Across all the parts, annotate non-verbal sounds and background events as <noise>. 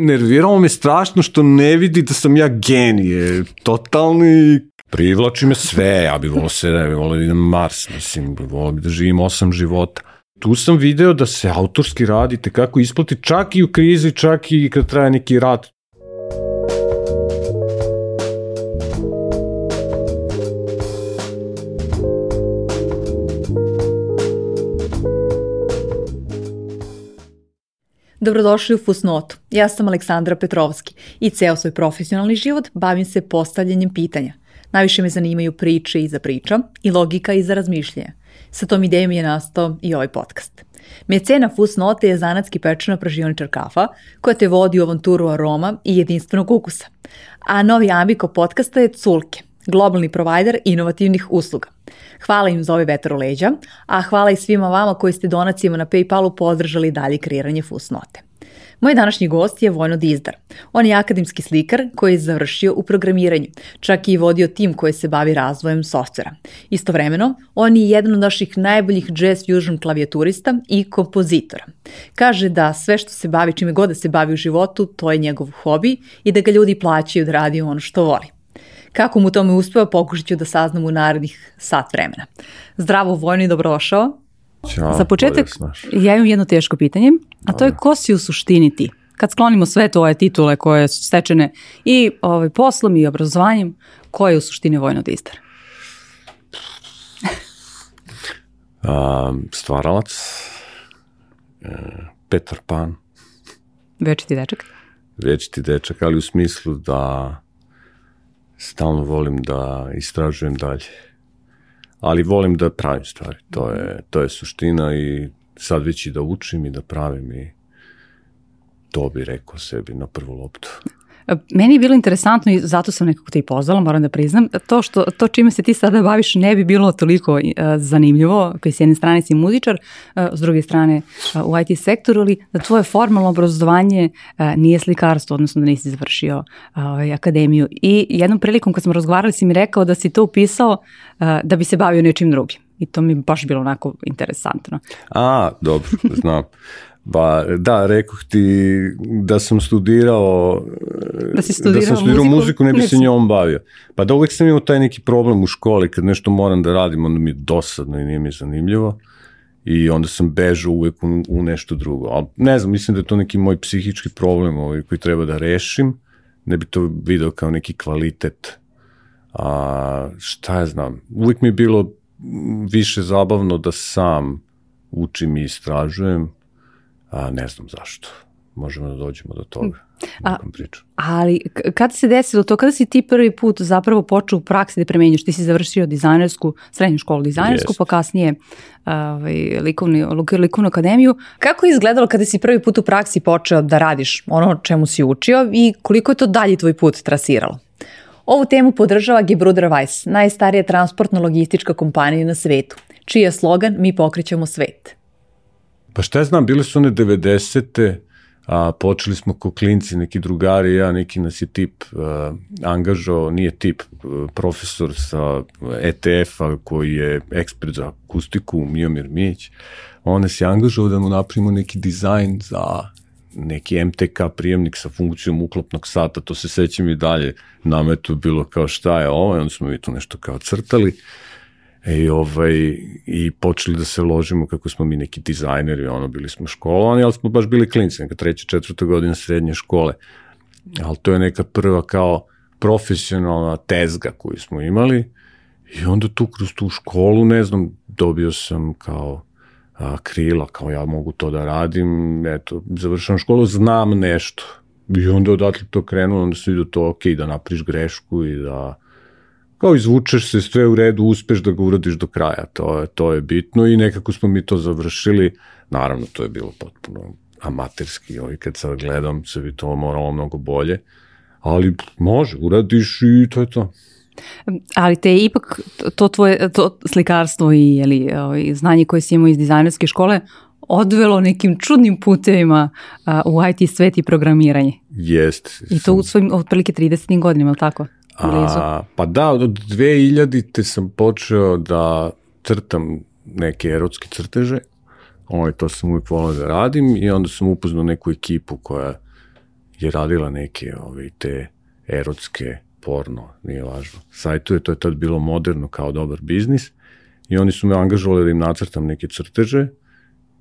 Nerviralo me strašno što ne vidi da sam ja genije, totalni privlači me sve, ja bih volio se, ne bih volio da idem Mars, mislim, volio bih da živim osam života. Tu sam video da se autorski radite kako isplati čak i u krizi, čak i kad traje neki rat. Dobrodošli u Fusnotu. Ja sam Aleksandra Petrovski i ceo svoj profesionalni život bavim se postavljanjem pitanja. Najviše me zanimaju priče iza priča i logika iza razmišljanja. Sa tom idejom je nastao i ovaj podcast. Mecena Fusnote je zanatski pečena pražioničar kafa koja te vodi u avanturu aroma i jedinstvenog ukusa. A novi ambiko podcasta je Culke, globalni provider inovativnih usluga. Hvala im za ovaj vetar u leđa, a hvala i svima vama koji ste donacijama na Paypalu podržali dalje kreiranje Fusnote. Moj današnji gost je Vojno Dizdar. On je akademski slikar koji je završio u programiranju, čak i vodio tim koji se bavi razvojem softvera. Istovremeno, on je jedan od naših najboljih jazz fusion klavijaturista i kompozitora. Kaže da sve što se bavi, čime god da se bavi u životu, to je njegov hobi i da ga ljudi plaćaju da radi ono što voli. Kako mu tome uspeva, pokušat ću da saznam u narednih sat vremena. Zdravo, Vojno i dobrodošao. Ćao, Za početak, ja imam jedno teško pitanje, a to je ko si u suštini ti? Kad sklonimo sve to ove titule koje su stečene i ovaj, poslom i obrazovanjem, ko je u suštini Vojno Distar? Um, <laughs> stvaralac, e, Petar Pan, Večiti dečak? večiti dečak, ali u smislu da stalno volim da istražujem dalje. Ali volim da pravim stvari. To je, to je suština i sad već i da učim i da pravim i to bi rekao sebi na prvu loptu. Meni je bilo interesantno i zato sam nekako te i pozvala, moram da priznam, to, što, to čime se ti sada baviš ne bi bilo toliko uh, zanimljivo, koji s jedne strane si muzičar, uh, s druge strane uh, u IT sektoru, ali da tvoje formalno obrazovanje nije slikarstvo, odnosno da nisi završio ovaj, akademiju. I jednom prilikom kad smo razgovarali si mi rekao da si to upisao da bi se bavio nečim drugim. I to mi baš bilo onako interesantno. A, dobro, znam. Ba, da, rekoh ti da sam studirao Da si studirao, da sam studirao muziku, muziku, ne bi ne se njom bavio. Pa da uvek sam imao taj neki problem u školi, kad nešto moram da radim, onda mi je dosadno i nije mi zanimljivo. I onda sam bežao uvek u, u nešto drugo. Ali ne znam, mislim da je to neki moj psihički problem ovaj, koji treba da rešim. Ne bi to video kao neki kvalitet. A, šta ja znam, uvek mi je bilo više zabavno da sam učim i istražujem, a ne znam zašto. Možemo da dođemo do toga. A- nekom pričom. Ali kada se desilo to, kada si ti prvi put zapravo počeo u praksi da primenjuš, ti si završio dizajnersku, srednju školu dizajnersku, Jest. pa kasnije ovaj, likovni, lik- likovnu akademiju. Kako je izgledalo kada si prvi put u praksi počeo da radiš ono čemu si učio i koliko je to dalje tvoj put trasiralo? Ovu temu podržava Gebruder Weiss, najstarija transportno-logistička kompanija na svetu, čiji je slogan Mi pokrećemo svet. Pa šta znam, bile su one 90. A, počeli smo ko klinci, neki drugari, ja, neki nas je tip a, angažao, nije tip, a, profesor sa ETF-a koji je ekspert za akustiku, Miomir Mić, on nas je angažao da mu napravimo neki dizajn za neki MTK prijemnik sa funkcijom uklopnog sata, to se sećam i dalje, nama je bilo kao šta je ovo, i onda smo mi tu nešto kao crtali, I, ovaj, I počeli da se ložimo kako smo mi neki dizajneri, ono, bili smo školovani, ali smo baš bili klinci, neka treća, četvrta godina srednje škole. Ali to je neka prva kao profesionalna tezga koju smo imali i onda tu kroz tu školu, ne znam, dobio sam kao a, krila, kao ja mogu to da radim, eto, završam školu, znam nešto. I onda odatle to krenulo, onda se vidio to ok, da napriš grešku i da kao izvučeš se sve u redu, uspeš da ga uradiš do kraja, to je, to je bitno i nekako smo mi to završili, naravno to je bilo potpuno amaterski, ovaj, kad sad gledam se bi to moralo mnogo bolje, ali može, uradiš i to je to. Ali te je ipak to tvoje to slikarstvo i jeli, ovaj, znanje koje si imao iz dizajnerske škole odvelo nekim čudnim putevima a, u IT svet i programiranje. Jest. I to u svojim otprilike 30. godinama, je li tako? Blizu. A, pa da, od 2000-te sam počeo da crtam neke erotske crteže, ovaj, to sam uvijek volao da radim i onda sam upoznao neku ekipu koja je radila neke ove, te erotske porno, nije važno. Sajtuje, to je tad bilo moderno kao dobar biznis i oni su me angažovali da im nacrtam neke crteže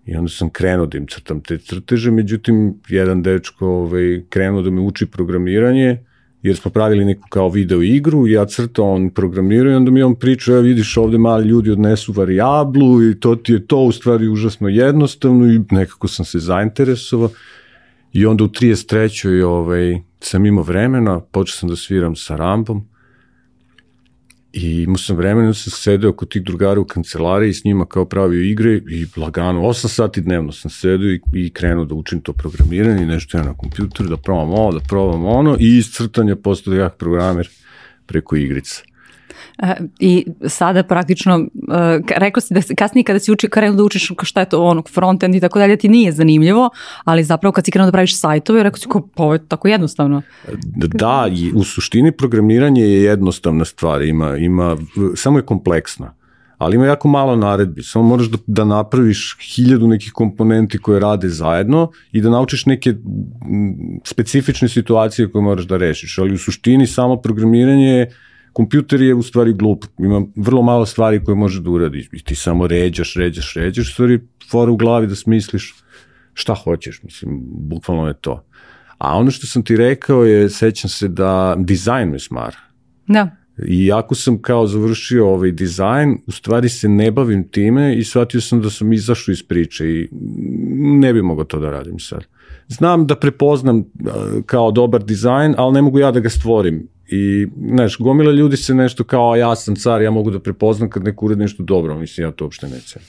i onda sam krenuo da im crtam te crteže, međutim, jedan dečko ovaj, krenuo da me uči programiranje, jer smo pravili neku kao video igru ja crtao, on programirao i onda mi on pričao, ja vidiš ovde mali ljudi odnesu variablu i to ti je to u stvari užasno jednostavno i nekako sam se zainteresovao i onda u 33. Ovaj, sam imao vremena, počeo sam da sviram sa Rambom i imao sam vremena, sam sedeo kod tih drugara u kancelariji s njima kao pravio igre i lagano, 8 sati dnevno sam sedeo i, i krenuo da učim to programiranje, nešto ja na kompjuteru, da probam ovo, da probam ono i iz crtanja postao jak programer preko igrica. E, I sada praktično, e, rekao si da kasnije kada si uči, krenuo da učiš šta je to ono, frontend i tako dalje, ti nije zanimljivo, ali zapravo kad si krenuo da praviš sajtove, rekao si ko, pa ovo je tako jednostavno. Da, u suštini programiranje je jednostavna stvar, ima, ima, samo je kompleksna ali ima jako malo naredbi, samo moraš da, da napraviš hiljadu nekih komponenti koje rade zajedno i da naučiš neke specifične situacije koje moraš da rešiš, ali u suštini samo programiranje je kompjuter je u stvari glup, ima vrlo malo stvari koje može da uradi i ti samo ređaš, ređaš, ređaš, u stvari fora u glavi da smisliš šta hoćeš, mislim, bukvalno je to. A ono što sam ti rekao je, sećam se da dizajn me smara. Da. I ako sam kao završio ovaj dizajn, u stvari se ne bavim time i shvatio sam da sam izašao iz priče i ne bi mogao to da radim sad. Znam da prepoznam kao dobar dizajn, ali ne mogu ja da ga stvorim I, znaš, gomila ljudi se nešto kao, ja sam car, ja mogu da prepoznam kad neko uredi nešto dobro, mislim, ja to uopšte ne cenim.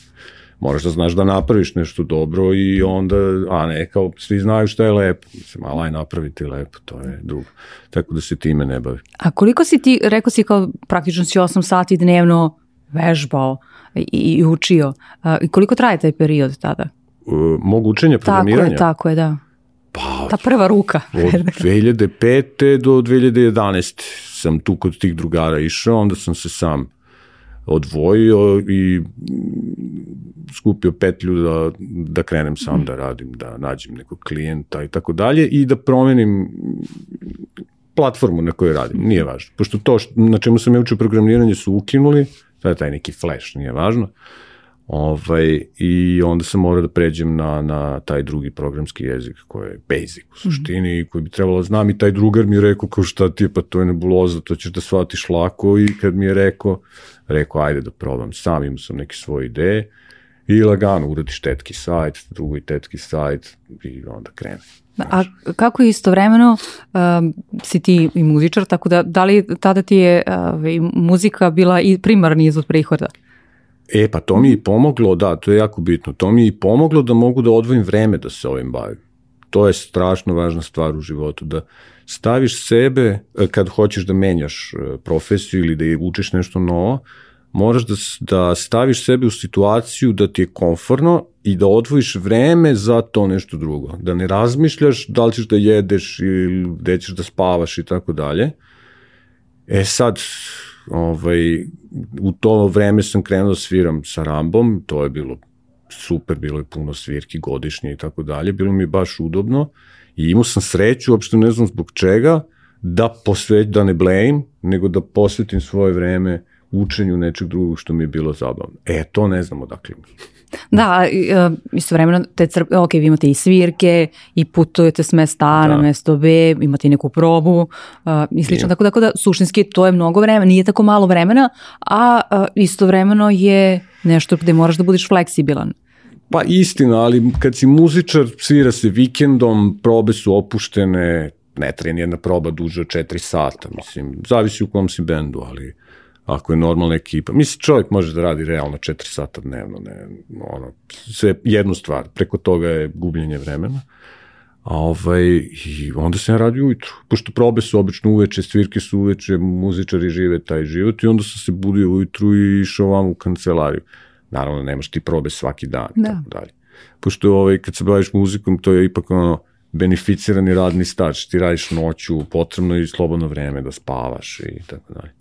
Moraš da znaš da napraviš nešto dobro i onda, a ne, kao svi znaju šta je lepo, mislim, ali aj napraviti lepo, to je drugo. Tako da se time ne bavi. A koliko si ti, rekao si kao praktično si 8 sati dnevno vežbao i, i učio, i koliko traje taj period tada? Uh, mogu učenja programiranja? Tako je, tako je, da. Pa, Ta prva ruka. od <laughs> 2005. do 2011. sam tu kod tih drugara išao, onda sam se sam odvojio i skupio petlju da, da krenem sam da radim, da nađem nekog klijenta i tako dalje i da promenim platformu na kojoj radim, nije važno. Pošto to što, na čemu sam ja učio programiranje su ukinuli, to je taj neki flash, nije važno. Uh, Ovaj, I onda sam morao da pređem na, na taj drugi programski jezik koji je basic u suštini, mm -hmm. koji bi trebalo da znam i taj drugar mi je rekao kao šta ti je, pa to je nebuloza, to ćeš da shvatiš lako i kad mi je rekao, rekao ajde da probam, sam imao sam neke svoje ideje i lagano uradiš tetki sajt, drugi tetki sajt i onda krene. A kako istovremeno um, si ti i muzičar, tako da da li tada ti je uh, muzika bila i primarni izvod prihoda? E, pa to mi je pomoglo, da, to je jako bitno, to mi je pomoglo da mogu da odvojim vreme da se ovim bavim. To je strašno važna stvar u životu, da staviš sebe, e, kad hoćeš da menjaš e, profesiju ili da učiš nešto novo, moraš da, da staviš sebe u situaciju da ti je komforno i da odvojiš vreme za to nešto drugo. Da ne razmišljaš da li ćeš da jedeš ili gde ćeš da spavaš i tako dalje. E sad, ovaj, u to vreme sam krenuo da sviram sa Rambom, to je bilo super, bilo je puno svirki godišnje i tako dalje, bilo mi baš udobno i imao sam sreću, uopšte ne znam zbog čega, da posveć, da ne blame, nego da posvetim svoje vreme učenju nečeg drugog što mi je bilo zabavno. E, to ne znam odakle mi. Da, e, istovremeno te crp, ok, vi imate i svirke i putujete s mesta A da. na mesto B, imate i neku probu uh, i slično, tako, tako da suštinski to je mnogo vremena, nije tako malo vremena, a uh, istovremeno je nešto gde moraš da budiš fleksibilan. Pa istina, ali kad si muzičar, svira se vikendom, probe su opuštene, ne treni jedna proba duže od 4 sata, mislim, zavisi u kom si bendu, ali ako je normalna ekipa. Mislim, čovjek može da radi realno 4 sata dnevno, ne, ono, sve jednu stvar, preko toga je gubljenje vremena. A ovaj, i onda sam ja radio ujutru, pošto probe su obično uveče, svirke su uveče, muzičari žive taj život i onda sam se budio ujutru i išao vam u kancelariju. Naravno, nemaš ti probe svaki dan da. tako dalje. Pošto ovaj, kad se baviš muzikom, to je ipak ono, beneficirani radni staž, ti radiš noću, potrebno i slobodno vreme da spavaš i tako dalje.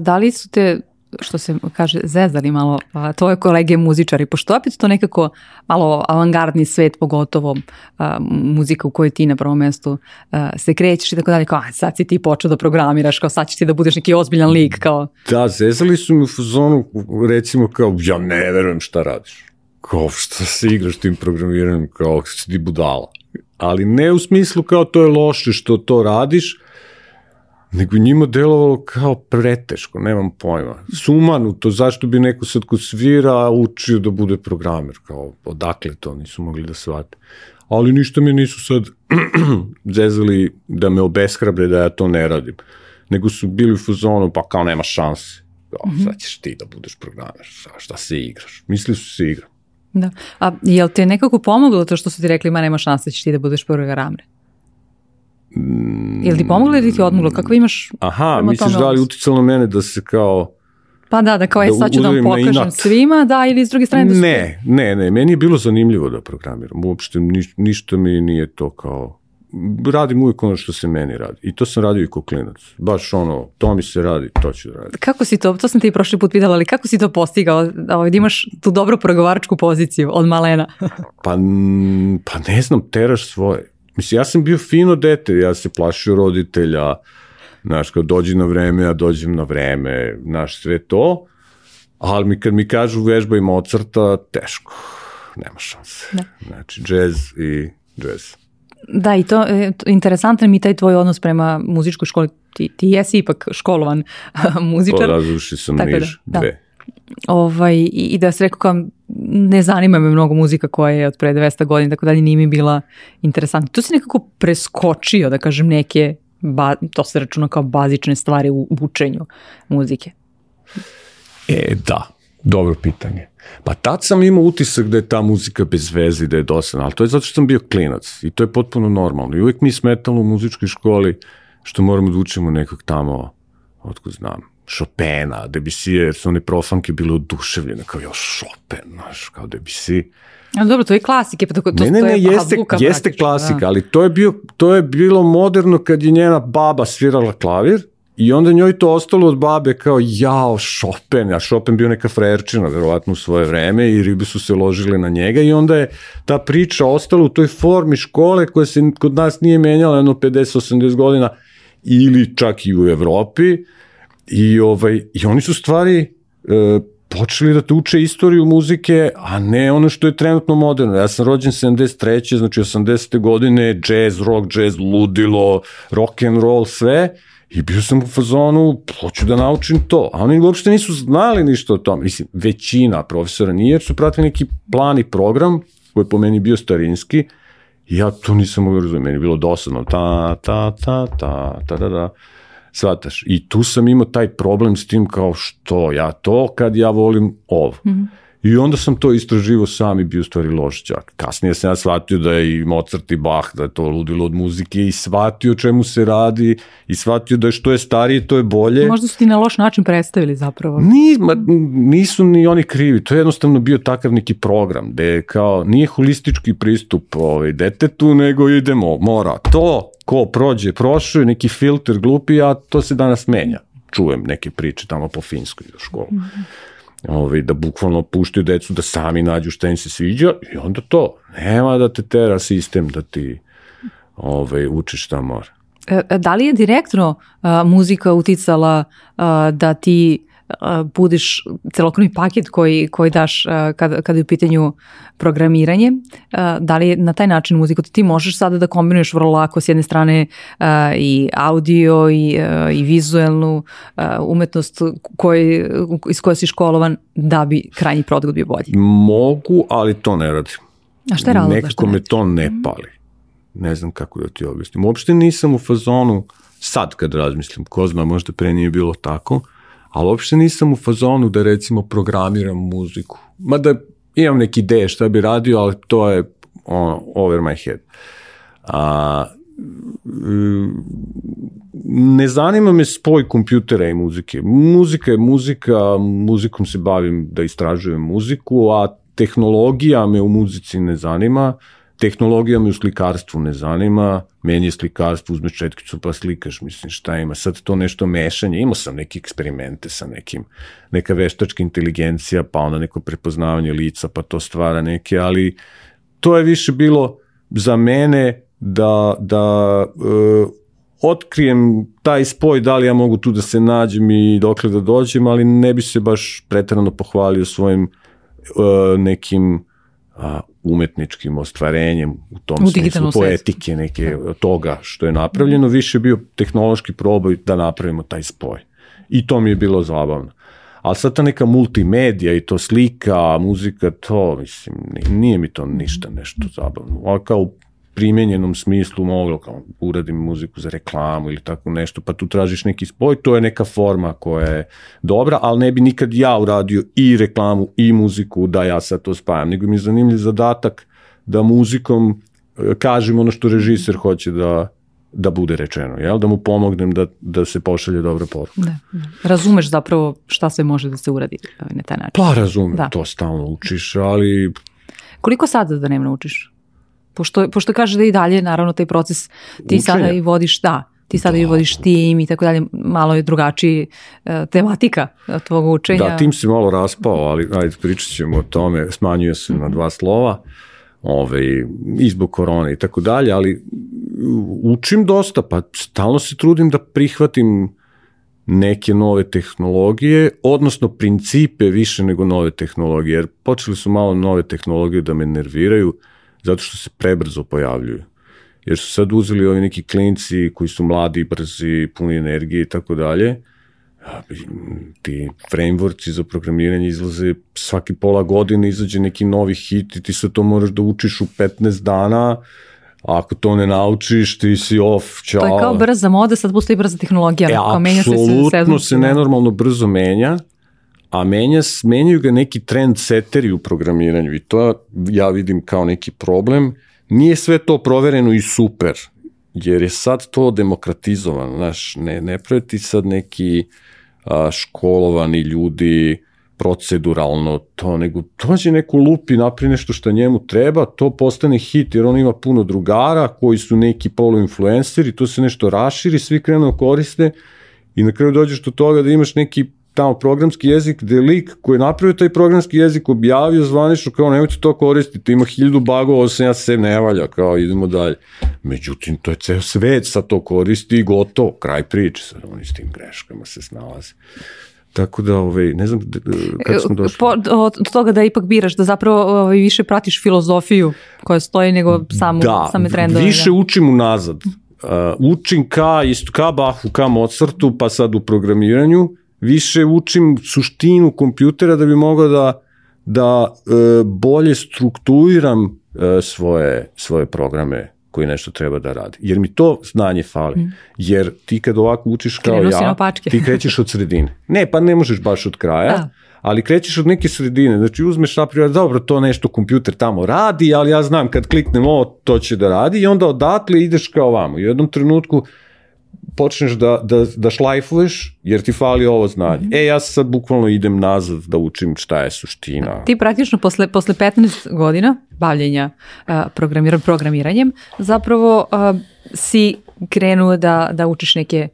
Da li su te što se kaže, zezali malo a, tvoje kolege muzičari, pošto opet to nekako malo avangardni svet, pogotovo a, muzika u kojoj ti na prvom mestu a, se krećeš i tako dalje, kao, a, sad si ti počeo da programiraš, kao sad ćeš ti da budeš neki ozbiljan lik, kao. Da, zezali su mi u fazonu, recimo kao, ja ne verujem šta radiš. Kao, šta se igraš tim programiranjem, kao, si ti budala. Ali ne u smislu kao to je loše što to radiš, nego njima delovalo kao preteško, nemam pojma. Sumanuto, zašto bi neko sad ko svira učio da bude programer, kao odakle to nisu mogli da shvate. Ali ništa mi nisu sad <clears throat> zezali da me obeshrabre da ja to ne radim. Nego su bili u fazonu, pa kao nema šanse. Kao, mm -hmm. sad ćeš ti da budeš programer, šta, šta se igraš? Misli su se igram. Da. A jel ti je nekako pomoglo to što su ti rekli, ma nema šanse da ćeš ti da budeš programer? Ili ti pomoglo ili ti odmoglo? Kako imaš Aha, misliš da li uticalo na mene da se kao... Pa da, da kao je sad ću da vam pokažem svima, da, ili s druge strane da su... Ne, ne, ne, meni je bilo zanimljivo da programiram, uopšte niš, ništa mi nije to kao... Radim uvijek ono što se meni radi. I to sam radio i ko klinac. Baš ono, to mi se radi, to ću da radim. Kako si to, to sam ti prošli put pitala, ali kako si to postigao, da, ovaj, da imaš tu dobro pregovaračku poziciju od malena? pa, pa ne znam, teraš svoje Mislim, ja sam bio fino dete, ja se plašio roditelja, znaš, kao dođi na vreme, ja dođem na vreme, znaš, sve to, ali mi, kad mi kažu vežba i Mozarta, teško, nema šanse. Da. Znači, džez i džez. Da, i to, e, interesantan mi taj tvoj odnos prema muzičkoj školi. Ti, ti jesi ipak školovan <laughs> muzičar. Porazuši sam niž, da, dve. Da ovaj, i, i da se rekao kao, ne zanima me mnogo muzika koja je od pre 200 godina, tako dalje, nije mi bila interesantna. To se nekako preskočio, da kažem, neke, ba, to se računa kao bazične stvari u učenju muzike. E, da, dobro pitanje. Pa tad sam imao utisak da je ta muzika bez veze da je dosadna, ali to je zato što sam bio klinac i to je potpuno normalno. I uvek mi smetalo u muzičkoj školi što moramo da učimo nekog tamo, otko znam, Chopina, Debussy, jer su one profanke bile oduševljene, kao još Chopin, znaš, kao Debussy. A dobro, to je klasike, pa to, to, ne, ne, ne, to je jeste, jeste klasika, da. ali to je, bio, to je bilo moderno kad je njena baba svirala klavir i onda njoj to ostalo od babe kao jao Chopin, a Chopin bio neka frajerčina verovatno u svoje vreme i ribe su se ložile na njega i onda je ta priča ostala u toj formi škole koja se kod nas nije menjala jedno 50-80 godina ili čak i u Evropi, I, ovaj, I oni su stvari e, počeli da te uče istoriju muzike, a ne ono što je trenutno moderno. Ja sam rođen 73. znači 80. godine, jazz, rock, jazz, ludilo, rock and roll, sve. I bio sam u fazonu, hoću da naučim to. A oni uopšte nisu znali ništa o tome. Mislim, većina profesora nije, jer su pratili neki plan i program, koji je po meni bio starinski, i ja to nisam mogu razumjeti. Meni je bilo dosadno. Ta, ta, ta, ta, ta, ta, ta. Svataš? I tu sam imao taj problem s tim kao što ja to kad ja volim ovo. Mm -hmm. I onda sam to istraživo sam i bio u stvari loš čak. Kasnije sam ja shvatio da je i Mozart i Bach, da je to ludilo od muzike i shvatio čemu se radi i shvatio da je što je starije, to je bolje. Možda su ti na loš način predstavili zapravo. Ni, ma, nisu ni oni krivi, to je jednostavno bio takav neki program, gde kao nije holistički pristup ovaj, detetu, nego idemo, mora to, ko prođe, prošao neki filter glupi, a to se danas menja. Čujem neke priče tamo po Finskoj školu. Mm -hmm ovaj, da bukvalno puštaju decu da sami nađu šta im se sviđa i onda to. Nema da te tera sistem da ti ovaj, učiš šta mora. E, e, da li je direktno uh, muzika uticala uh, da ti budiš celokupni paket koji, koji daš kada, kada je u pitanju programiranje, da li na taj način muziku ti možeš sada da kombinuješ vrlo lako s jedne strane i audio i, i vizuelnu umetnost koji, iz koje si školovan da bi krajnji produkt bio bolji? Mogu, ali to ne radim. A šta je razlog? Nekako me to ne pali. Ne znam kako da ti objasnim. Uopšte nisam u fazonu, sad kad razmislim, ko zna, možda pre nije bilo tako, ali uopšte nisam u fazonu da recimo programiram muziku. Mada imam neke ideje šta bi radio, ali to je on, over my head. A, ne zanima me spoj kompjutera i muzike. Muzika je muzika, muzikom se bavim da istražujem muziku, a tehnologija me u muzici ne zanima, tehnologija me u slikarstvu ne zanima, meni je slikarstvo, uzmeš četkicu pa slikaš, mislim šta ima, sad to nešto mešanje, imao sam neke eksperimente sa nekim, neka veštačka inteligencija, pa onda neko prepoznavanje lica, pa to stvara neke, ali to je više bilo za mene da, da uh, otkrijem taj spoj, da li ja mogu tu da se nađem i dokle da dođem, ali ne bi se baš pretrano pohvalio svojim uh, nekim a, umetničkim ostvarenjem u tom u smislu poetike neke toga što je napravljeno, više bio tehnološki proboj da napravimo taj spoj. I to mi je bilo zabavno. Ali sad ta neka multimedija i to slika, muzika, to, mislim, nije mi to ništa nešto zabavno. A kao primenjenom smislu moglo kao uradim muziku za reklamu ili tako nešto, pa tu tražiš neki spoj, to je neka forma koja je dobra, ali ne bi nikad ja uradio i reklamu i muziku da ja sad to spajam, nego mi je zanimljiv zadatak da muzikom e, kažem ono što režiser hoće da, da bude rečeno, jel? da mu pomognem da, da se pošalje dobra poruka. Da, da. Razumeš zapravo šta se može da se uradi na taj način. Pa razumem, da. to stalno učiš, ali... Koliko sada da nema učiš? Pošto, pošto kaže da i dalje, naravno, taj proces ti Učenja. sada i vodiš, da, ti sada da. i vodiš tim i tako dalje, malo je drugačiji uh, tematika tvog učenja. Da, tim se malo raspao, ali ajde, pričat ćemo o tome, smanjuje se na dva slova, ove, izbog korone i tako dalje, ali učim dosta, pa stalno se trudim da prihvatim neke nove tehnologije, odnosno principe više nego nove tehnologije, jer počeli su malo nove tehnologije da me nerviraju, zato što se prebrzo pojavljuju. Jer su sad uzeli ovi neki klinci koji su mladi, brzi, puni energije i tako dalje, ti frameworkci za programiranje izlaze svaki pola godine izađe neki novi hit i ti sad to moraš da učiš u 15 dana, ako to ne naučiš, ti si off, čao. To je kao brza moda, sad postoji brza tehnologija. E, apsolutno se, se nenormalno brzo menja a menja, menjaju ga neki trend seteri u programiranju i to ja vidim kao neki problem. Nije sve to provereno i super, jer je sad to demokratizovano, znaš, ne, ne praviti sad neki a, školovani ljudi proceduralno to, nego dođe neko lupi, napri nešto što njemu treba, to postane hit, jer on ima puno drugara koji su neki poluinfluenceri, to se nešto raširi, svi krenu da koriste i na kraju dođeš do toga da imaš neki tamo programski jezik gde lik koji je napravio taj programski jezik objavio zvanično kao nemojte to koristiti, ima hiljadu bagova, osam ja se ne valja, kao idemo dalje. Međutim, to je ceo svet sa to koristi i gotovo, kraj priče, sad oni s tim greškama se snalaze. Tako da, ovaj, ne znam kako smo došli. Po, od toga da ipak biraš, da zapravo ovaj, više pratiš filozofiju koja stoji nego samu, da, same trendove. Da, više učim unazad. Uh, učim ka, isto ka Bahu, ka Mozartu, pa sad u programiranju, više učim suštinu kompjutera da bi mogao da, da e, bolje strukturiram e, svoje, svoje programe koji nešto treba da radi. Jer mi to znanje fali. Mm. Jer ti kad ovako učiš kao Krenu ja, ti krećeš od sredine. Ne, pa ne možeš baš od kraja, da. ali krećeš od neke sredine. Znači uzmeš naprijed, dobro, to nešto kompjuter tamo radi, ali ja znam kad kliknem ovo, to će da radi i onda odatle ideš kao ovamo. I u jednom trenutku počneš da, da, da šlajfuješ jer ti fali ovo znanje. Mm -hmm. E, ja sad bukvalno idem nazad da učim šta je suština. Ti praktično posle, posle 15 godina bavljenja uh, programir, programiranjem zapravo uh, si krenuo da, da učiš neke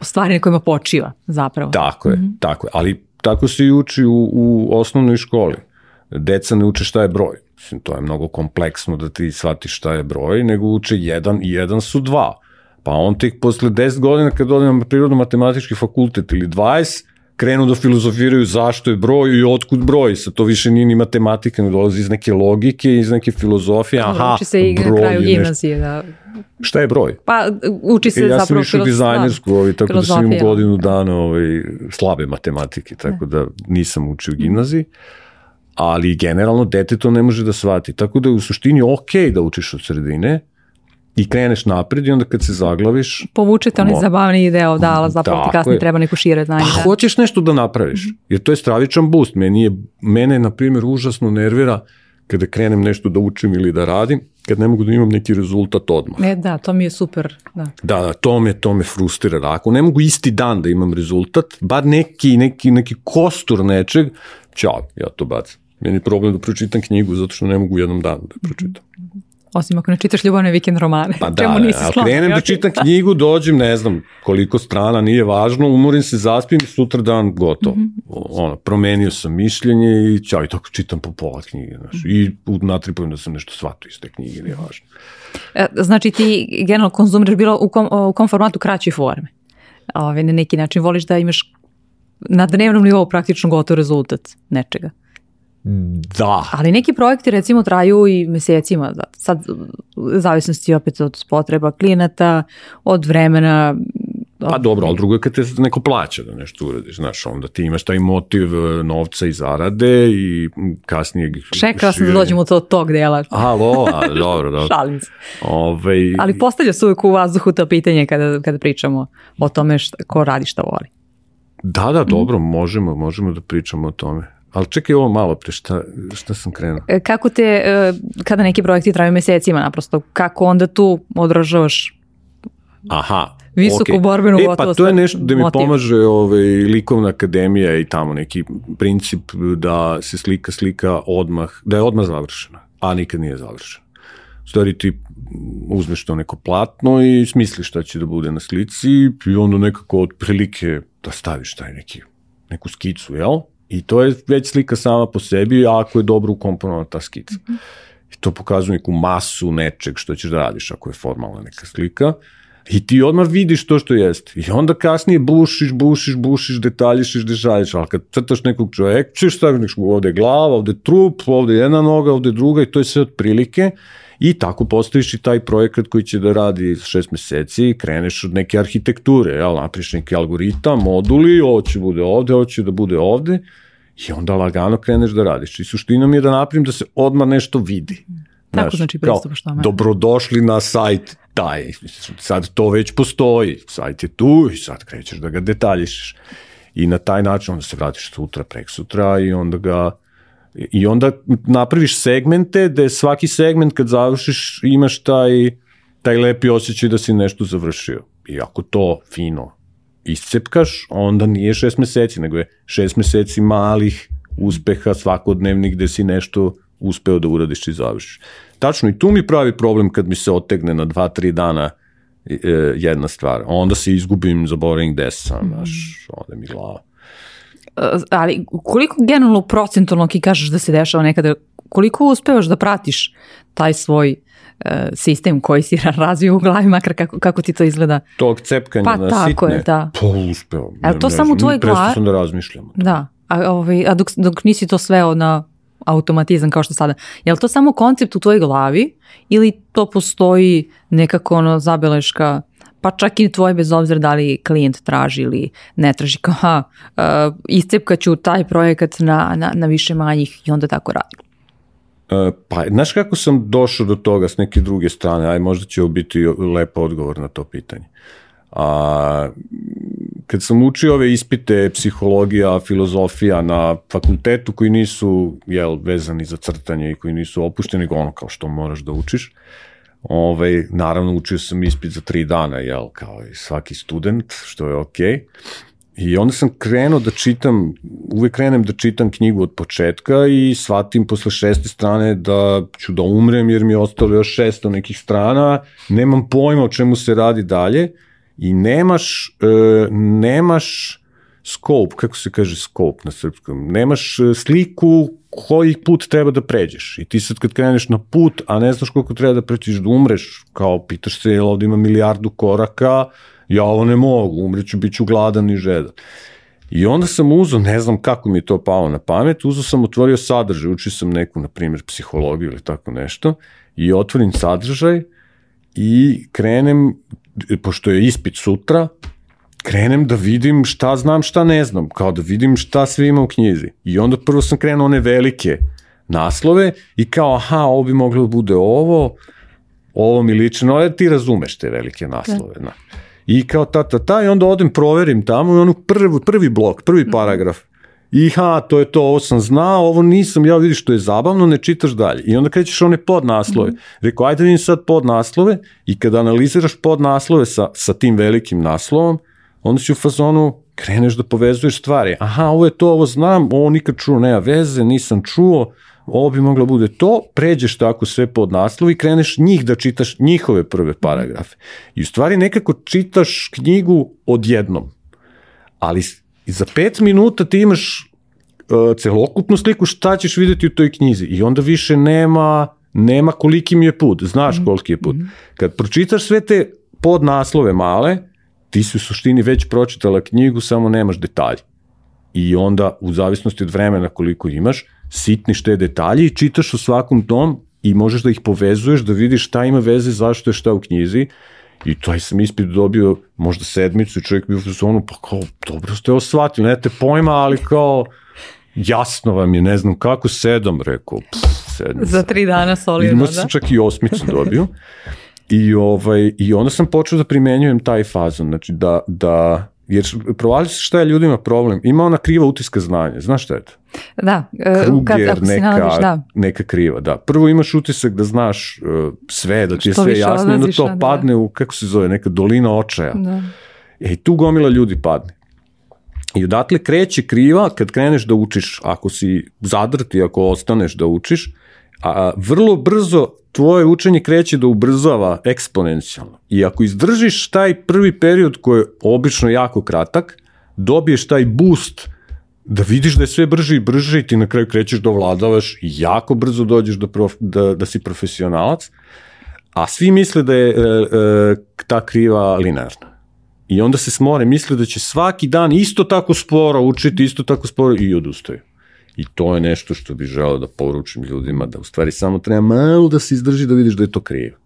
stvari na kojima počiva zapravo. Tako je, mm -hmm. tako je. Ali tako se i uči u, u osnovnoj školi. Deca ne uče šta je broj. Mislim, to je mnogo kompleksno da ti shvatiš šta je broj, nego uče jedan i jedan su dva. Pa on tek posle 10 godina kad ode na prirodno-matematički fakultet ili 20, krenu da filozofiraju zašto je broj i otkud broj. Sa to više nije ni matematika, ne dolazi iz neke logike, iz neke filozofije. Aha, uči se i na kraju gimnazije. Da. Šta je broj? Pa uči se e, ja zapravo Ja sam išao dizajnersku, ovaj, tako da sam imao godinu dana ovaj, slabe matematike, tako da nisam učio gimnaziji. Ali generalno dete to ne može da shvati. Tako da je u suštini ok da učiš od sredine, i kreneš napred i onda kad se zaglaviš... Povučete onaj mo... zabavni deo, da, ali zapravo ti kasnije treba neko šire znanje. Pa da. hoćeš nešto da napraviš, mm -hmm. jer to je stravičan boost. Meni je, mene, na primjer, užasno nervira kada krenem nešto da učim ili da radim, kad ne mogu da imam neki rezultat odmah. E, da, to mi je super. Da, da, da to, me, to me frustrira. Da, ako ne mogu isti dan da imam rezultat, bar neki, neki, neki kostur nečeg, čao, ja to bacam. Meni je problem da pročitam knjigu zato što ne mogu u jednom danu da je pročitam. Osim ako ne čitaš ljubavne vikend romane. Pa <laughs> da, čemu nisi ali krenem da čitam knjigu, dođem, ne znam koliko strana, nije važno, umorim se, zaspim i sutra dan gotovo. Mhm. Ono, promenio sam mišljenje i ćao, i tako čitam po pola knjige, znaš, Mhm. i u- natripujem da sam nešto shvatio iz te knjige, nije važno. E, Znači ti generalno konzumiraš bilo u kom, u kom formatu kraće forme. Ove, na neki način voliš da imaš na dnevnom nivou praktično gotov rezultat nečega. Da, Ali neki projekti recimo traju i mesecima. da- Sad u zavisnosti opet od potreba klijenata, od vremena. Pa dobro, ali drugo je kad te neko plaća da nešto uradiš, znaš, onda ti imaš taj motiv e, novca i zarade i kasnije... Čekala sam da dođemo do tog dela. Alo, a, dobro, dobro. <laughs> Šalim se. Ove, Ali postavlja se uvijek u vazduhu to pitanje kada, kada pričamo o tome šta, ko radi šta voli. Da, da, dobro, možemo, možemo da pričamo o tome. Ali čekaj ovo malo pre, šta, šta sam krenuo? E, Kako te, e, kada neki projekti traju mesecima naprosto, kako onda tu odražavaš Aha. Visoku okej. borbenu e, pa gotovost, to je nešto da mi motiv. pomaže ovaj, likovna akademija i tamo neki princip da se slika slika odmah, da je odmah završena, a nikad nije završena. Stvari ti uzmeš to neko platno i smisliš šta će da bude na slici i onda nekako od prilike da staviš taj neki, neku skicu, jel? I to je već slika sama po sebi, ako je dobro ukomponovana ta skica. I to pokazuje neku masu nečeg što ćeš da radiš ako je formalna neka slika. I ti odmah vidiš to što jeste. I onda kasnije bušiš, bušiš, bušiš, detaljišiš, detaljiš, ali kad crtaš nekog čoveka, ćeš staviti ovde je glava, ovde je trup, ovde je jedna noga, ovde je druga i to je sve od prilike. I tako postaviš i taj projekat koji će da radi šest meseci, kreneš od neke arhitekture, jel, napriš neki algoritam, moduli, ovo će bude ovde, ovo će da bude ovde, i onda lagano kreneš da radiš. I suština mi je da napravim da se odmah nešto vidi. Tako znači kao, pristupaš tome. Dobrodošli na sajt taj. Sad to već postoji. Sajt je tu i sad krećeš da ga detaljišeš. I na taj način onda se vratiš sutra, prek sutra i onda ga i onda napraviš segmente gde svaki segment kad završiš imaš taj, taj lepi osjećaj da si nešto završio. I ako to fino iscepkaš, onda nije šest meseci, nego je šest meseci malih uspeha svakodnevnih gde si nešto uspeo da uradiš i završiš. Tačno, i tu mi pravi problem kad mi se otegne na dva, tri dana e, jedna stvar. Onda se izgubim, zaboravim gde sam, znaš, ode mi glava. E, ali koliko generalno procentualno ki kažeš da se dešava nekada, koliko uspevaš da pratiš taj svoj e, sistem koji si <laughs> razvio u glavi, makar kako, kako ti to izgleda. Tog cepkanja Pa na tako sitne, je, da. pa uspeo. A je to samo u tvojoj glavi? sam da razmišljam. Da, a, ovaj, a dok, dok nisi to sveo na automatizam kao što sada, je li to samo koncept u tvojoj glavi ili to postoji nekako ono zabeleška pa čak i tvoj bez obzira da li klijent traži ili ne traži kao ha, uh, iscepkaću taj projekat na, na, na više manjih i onda tako radim. E, Pa, znaš kako sam došao do toga s neke druge strane, aj možda će biti lep odgovor na to pitanje. A, kad sam učio ove ispite psihologija, filozofija na fakultetu koji nisu jel, vezani za crtanje i koji nisu opušteni, ono kao što moraš da učiš, Ovaj, naravno, učio sam ispit za tri dana, jel, kao i svaki student, što je okej. Okay. I onda sam krenuo da čitam, uvek krenem da čitam knjigu od početka i shvatim posle šeste strane da ću da umrem jer mi je ostalo još šesto nekih strana, nemam pojma o čemu se radi dalje i nemaš, e, nemaš scope, kako se kaže scope na srpskom, nemaš e, sliku koji put treba da pređeš. I ti sad kad kreneš na put, a ne znaš koliko treba da pređeš da umreš, kao pitaš se jel ovde ima milijardu koraka, ja ovo ne mogu, umreću, bit ću gladan i žedan. I onda sam uzao, ne znam kako mi je to palo na pamet, uzao sam, otvorio sadržaj, učio sam neku, na primjer, psihologiju ili tako nešto, i otvorim sadržaj i krenem, pošto je ispit sutra, krenem da vidim šta znam, šta ne znam, kao da vidim šta sve ima u knjizi. I onda prvo sam krenuo one velike naslove i kao, aha, ovo bi moglo da bude ovo, ovo mi liči, no, ti razumeš te velike naslove, da. I kao ta, ta, ta, i onda odem, proverim tamo i onu prvi, prvi blok, prvi paragraf. I ha, to je to, ovo sam znao, ovo nisam, ja vidiš što je zabavno, ne čitaš dalje. I onda krećeš one podnaslove. Rekao, ajde vidim sad podnaslove i kada analiziraš podnaslove sa, sa tim velikim naslovom, onda si u fazonu, kreneš da povezuješ stvari. Aha, ovo je to, ovo znam, ovo nikad čuo, nema veze, nisam čuo, ovo bi moglo bude to, pređeš tako sve pod naslov i kreneš njih da čitaš njihove prve paragrafe. I u stvari nekako čitaš knjigu odjednom. Ali za pet minuta ti imaš uh, celokupnu sliku šta ćeš videti u toj knjizi i onda više nema nema koliki mi je put, znaš koliki je put. Kad pročitaš sve te podnaslove male, ti si u suštini već pročitala knjigu, samo nemaš detalje. I onda, u zavisnosti od vremena koliko imaš, sitniš te detalje i čitaš u svakom tom i možeš da ih povezuješ, da vidiš šta ima veze, zašto je šta u knjizi. I taj sam ispit dobio možda sedmicu i čovjek bio u zonu, pa kao, dobro ste ovo shvatili, nemate pojma, ali kao, jasno vam je, ne znam kako, sedam, rekao, pff, sedmica. Za tri dana solidno, da? sam čak i osmicu dobio. I, ovaj, I onda sam počeo da primenjujem taj fazon, znači da, da jer provali se šta je ljudima problem. Ima ona kriva utiska znanja, znaš šta je to? Da, e, Kruger, se neka, nalaziš, da. neka kriva, da. Prvo imaš utisak da znaš uh, sve, da ti je Što sve jasno, onda to a, da. padne u, kako se zove, neka dolina očaja. Da. E, i tu gomila ljudi padne. I odatle kreće kriva kad kreneš da učiš, ako si zadrti, ako ostaneš da učiš, a vrlo brzo tvoje učenje kreće da ubrzava eksponencijalno. I ako izdržiš taj prvi period koji je obično jako kratak, dobiješ taj boost da vidiš da je sve brže i brže i ti na kraju krećeš da ovladavaš i jako brzo dođeš do prof, da, da si profesionalac, a svi misle da je e, e, ta kriva linearna. I onda se smore, misle da će svaki dan isto tako sporo učiti, isto tako sporo i odustaju. I to je nešto što bih želeo da poručim ljudima, da u stvari samo treba malo da se izdrži da vidiš da je to krivo.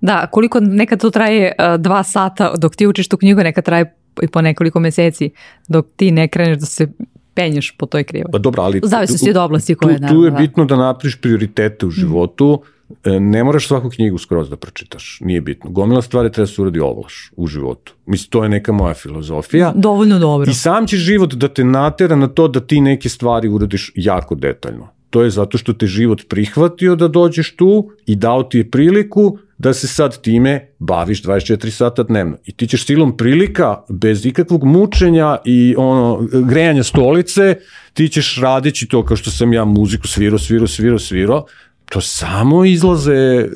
Da, koliko nekad to traje uh, dva sata dok ti učiš tu knjigu, nekad traje i po nekoliko meseci dok ti ne kreneš da se penješ po toj krivoj. Pa dobro, ali... U zavisnosti od oblasti tu, koje, tu, tu naravno, je da. bitno da napriš prioritete u životu, E, ne moraš svaku knjigu skroz da pročitaš, nije bitno. Gomila stvari treba da se uradi ovlaš u životu. Mislim, to je neka moja filozofija. Dovoljno dobro. I sam će život da te natera na to da ti neke stvari uradiš jako detaljno. To je zato što te život prihvatio da dođeš tu i dao ti je priliku da se sad time baviš 24 sata dnevno. I ti ćeš silom prilika, bez ikakvog mučenja i ono, grejanja stolice, ti ćeš radići to kao što sam ja muziku svirao, svirao, svirao, svirao, to samo izlaze, e,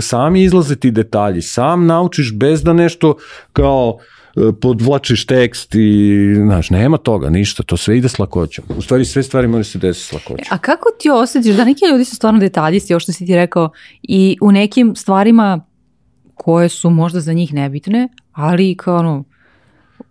sami izlaze ti detalji, sam naučiš bez da nešto kao e, podvlačiš tekst i, znaš, nema toga, ništa, to sve ide s lakoćom. U stvari, sve stvari moraju se desiti s lakoćom. A kako ti osjetiš da neki ljudi su stvarno detaljisti, ovo što si ti rekao, i u nekim stvarima koje su možda za njih nebitne, ali kao ono,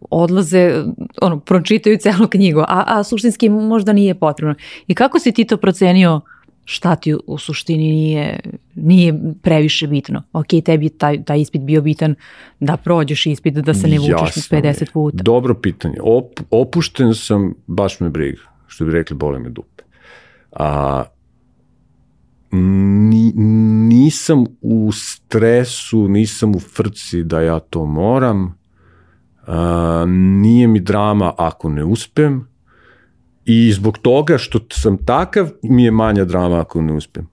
odlaze, ono, pročitaju celu knjigu, a, a suštinski možda nije potrebno. I kako si ti to procenio šta ti u suštini nije, nije previše bitno. Ok, tebi je taj, taj ispit bio bitan da prođeš ispit, da se ne vučeš Jasno mi je. 50 puta. Dobro pitanje. Op, opušten sam, baš me briga, što bi rekli, bole me dupe. A, ni, nisam u stresu, nisam u frci da ja to moram, a, nije mi drama ako ne uspem, i zbog toga što sam takav, mi je manja drama ako ne uspem.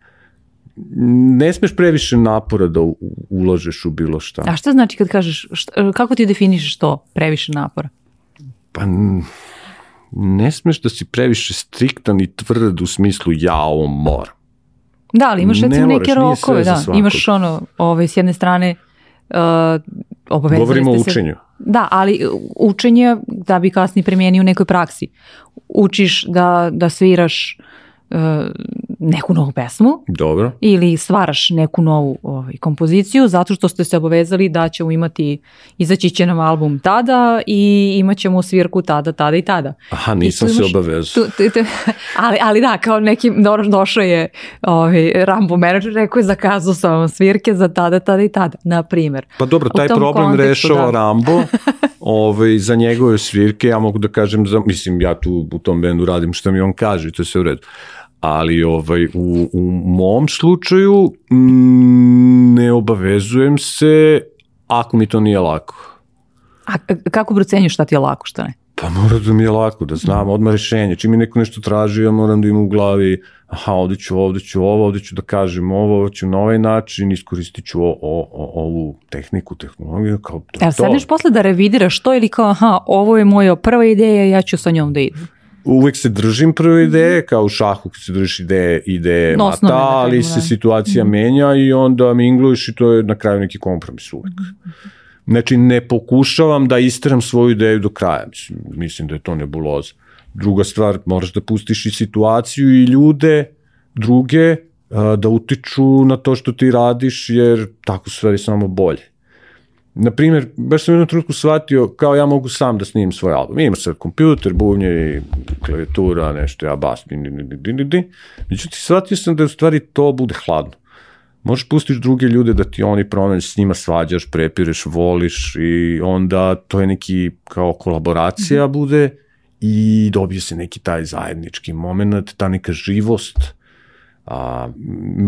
Ne smeš previše napora da u- ulažeš u bilo šta. A šta znači kad kažeš, šta, kako ti definišeš to previše napora? Pa ne smeš da si previše striktan i tvrd u smislu ja ovo moram. Da, ali imaš Ne recimo moraš, neke rokove, da. Imaš ono, ovaj, s jedne strane, uh, obavezali Govorimo o ste se- učenju. Da, ali učenje da bi kasnije primijenio u nekoj praksi. Učiš da, da sviraš uh, neku novu pesmu Dobro. ili stvaraš neku novu ovaj, kompoziciju zato što ste se obavezali da ćemo imati, izaći će nam album tada i imat ćemo svirku tada, tada i tada. Aha, nisam tu se imaš- obavezao. Tu, tu, tu, <laughs> ali, ali da, kao neki, dobro, došao je ovaj, Rambo menadžer, rekao je zakazao sam vam svirke za tada, tada i tada, na primjer. Pa dobro, taj problem kontekstu, rešava da. Rambo <laughs> ovaj, za njegove svirke, ja mogu da kažem, za, mislim, ja tu u tom bendu radim što mi on kaže, i to je sve u redu. Ali ovaj, u, u mom slučaju mm, ne obavezujem se ako mi to nije lako. A k- kako procenjuješ šta ti je lako, šta ne? Pa mora da mi je lako, da znam odmah rešenje. Čim mi neko nešto traži, ja moram da imam u glavi, aha, ovde ću, ovde ću ovo, ovde ću da kažem ovo, ovo ću na ovaj način, iskoristit ću o, o, o, ovu tehniku, tehnologiju, kao to. Evo, sedneš posle da revidiraš to ili kao, aha, ovo je moja prva ideja, ja ću sa njom da idem. Uvek se držim prve ideje, kao u šahu kad se držiš ideje, ideje No, mata, da ali se situacija menja i onda mingluješ i to je na kraju neki kompromis uvek. Znači, ne pokušavam da isteram svoju ideju do kraja. Mislim, mislim da je to nebuloza. Druga stvar, moraš da pustiš i situaciju i ljude, druge, da utiču na to što ti radiš, jer tako stvari samo bolje. Na primjer, baš sam u jednom trenutku shvatio kao ja mogu sam da snimim svoj album. Ima sad kompjuter, buvnje, klavijatura, nešto, ja bas, di, di, di, di, di, di. Međutim, shvatio sam da u stvari to bude hladno. Možeš pustiš druge ljude da ti oni pronađu, s njima svađaš, prepireš, voliš i onda to je neki kao kolaboracija bude i dobije se neki taj zajednički moment, ta neka živost, a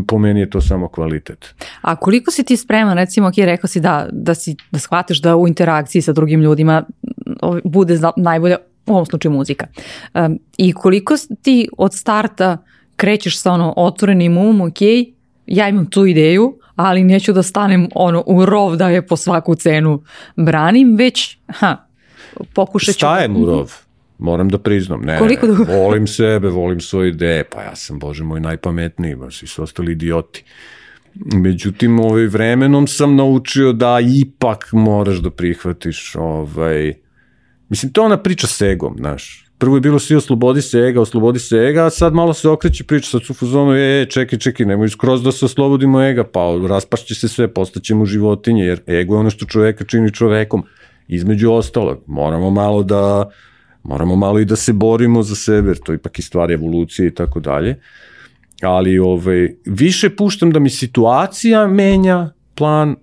po meni je to samo kvalitet. A koliko si ti spreman, recimo, ok, rekao si da, da, si, da shvataš da u interakciji sa drugim ljudima bude najbolja, u ovom slučaju muzika. Um, I koliko ti od starta krećeš sa ono otvorenim umom, ok, ja imam tu ideju, ali neću da stanem ono u rov da je po svaku cenu branim, već ha, pokušat ću... Stajem u rov, moram da priznam. Ne, Koliko dugo? volim sebe, volim svoje ideje, pa ja sam, bože moj, najpametniji, baš svi su ostali idioti. Međutim, ovaj, vremenom sam naučio da ipak moraš da prihvatiš, ovaj, mislim, to je ona priča s egom, znaš. Prvo je bilo svi oslobodi se ega, oslobodi se ega, a sad malo se okreće priča, sad su u fazonu, e, e, čekaj, čekaj, nemoj skroz da se oslobodimo ega, pa raspašće se sve, postaćemo životinje, jer ego je ono što čoveka čini čovekom. Između ostalog, moramo malo da, moramo malo i da se borimo za sebe, jer to je ipak i stvar evolucije i tako dalje. Ali ovaj, više puštam da mi situacija menja plan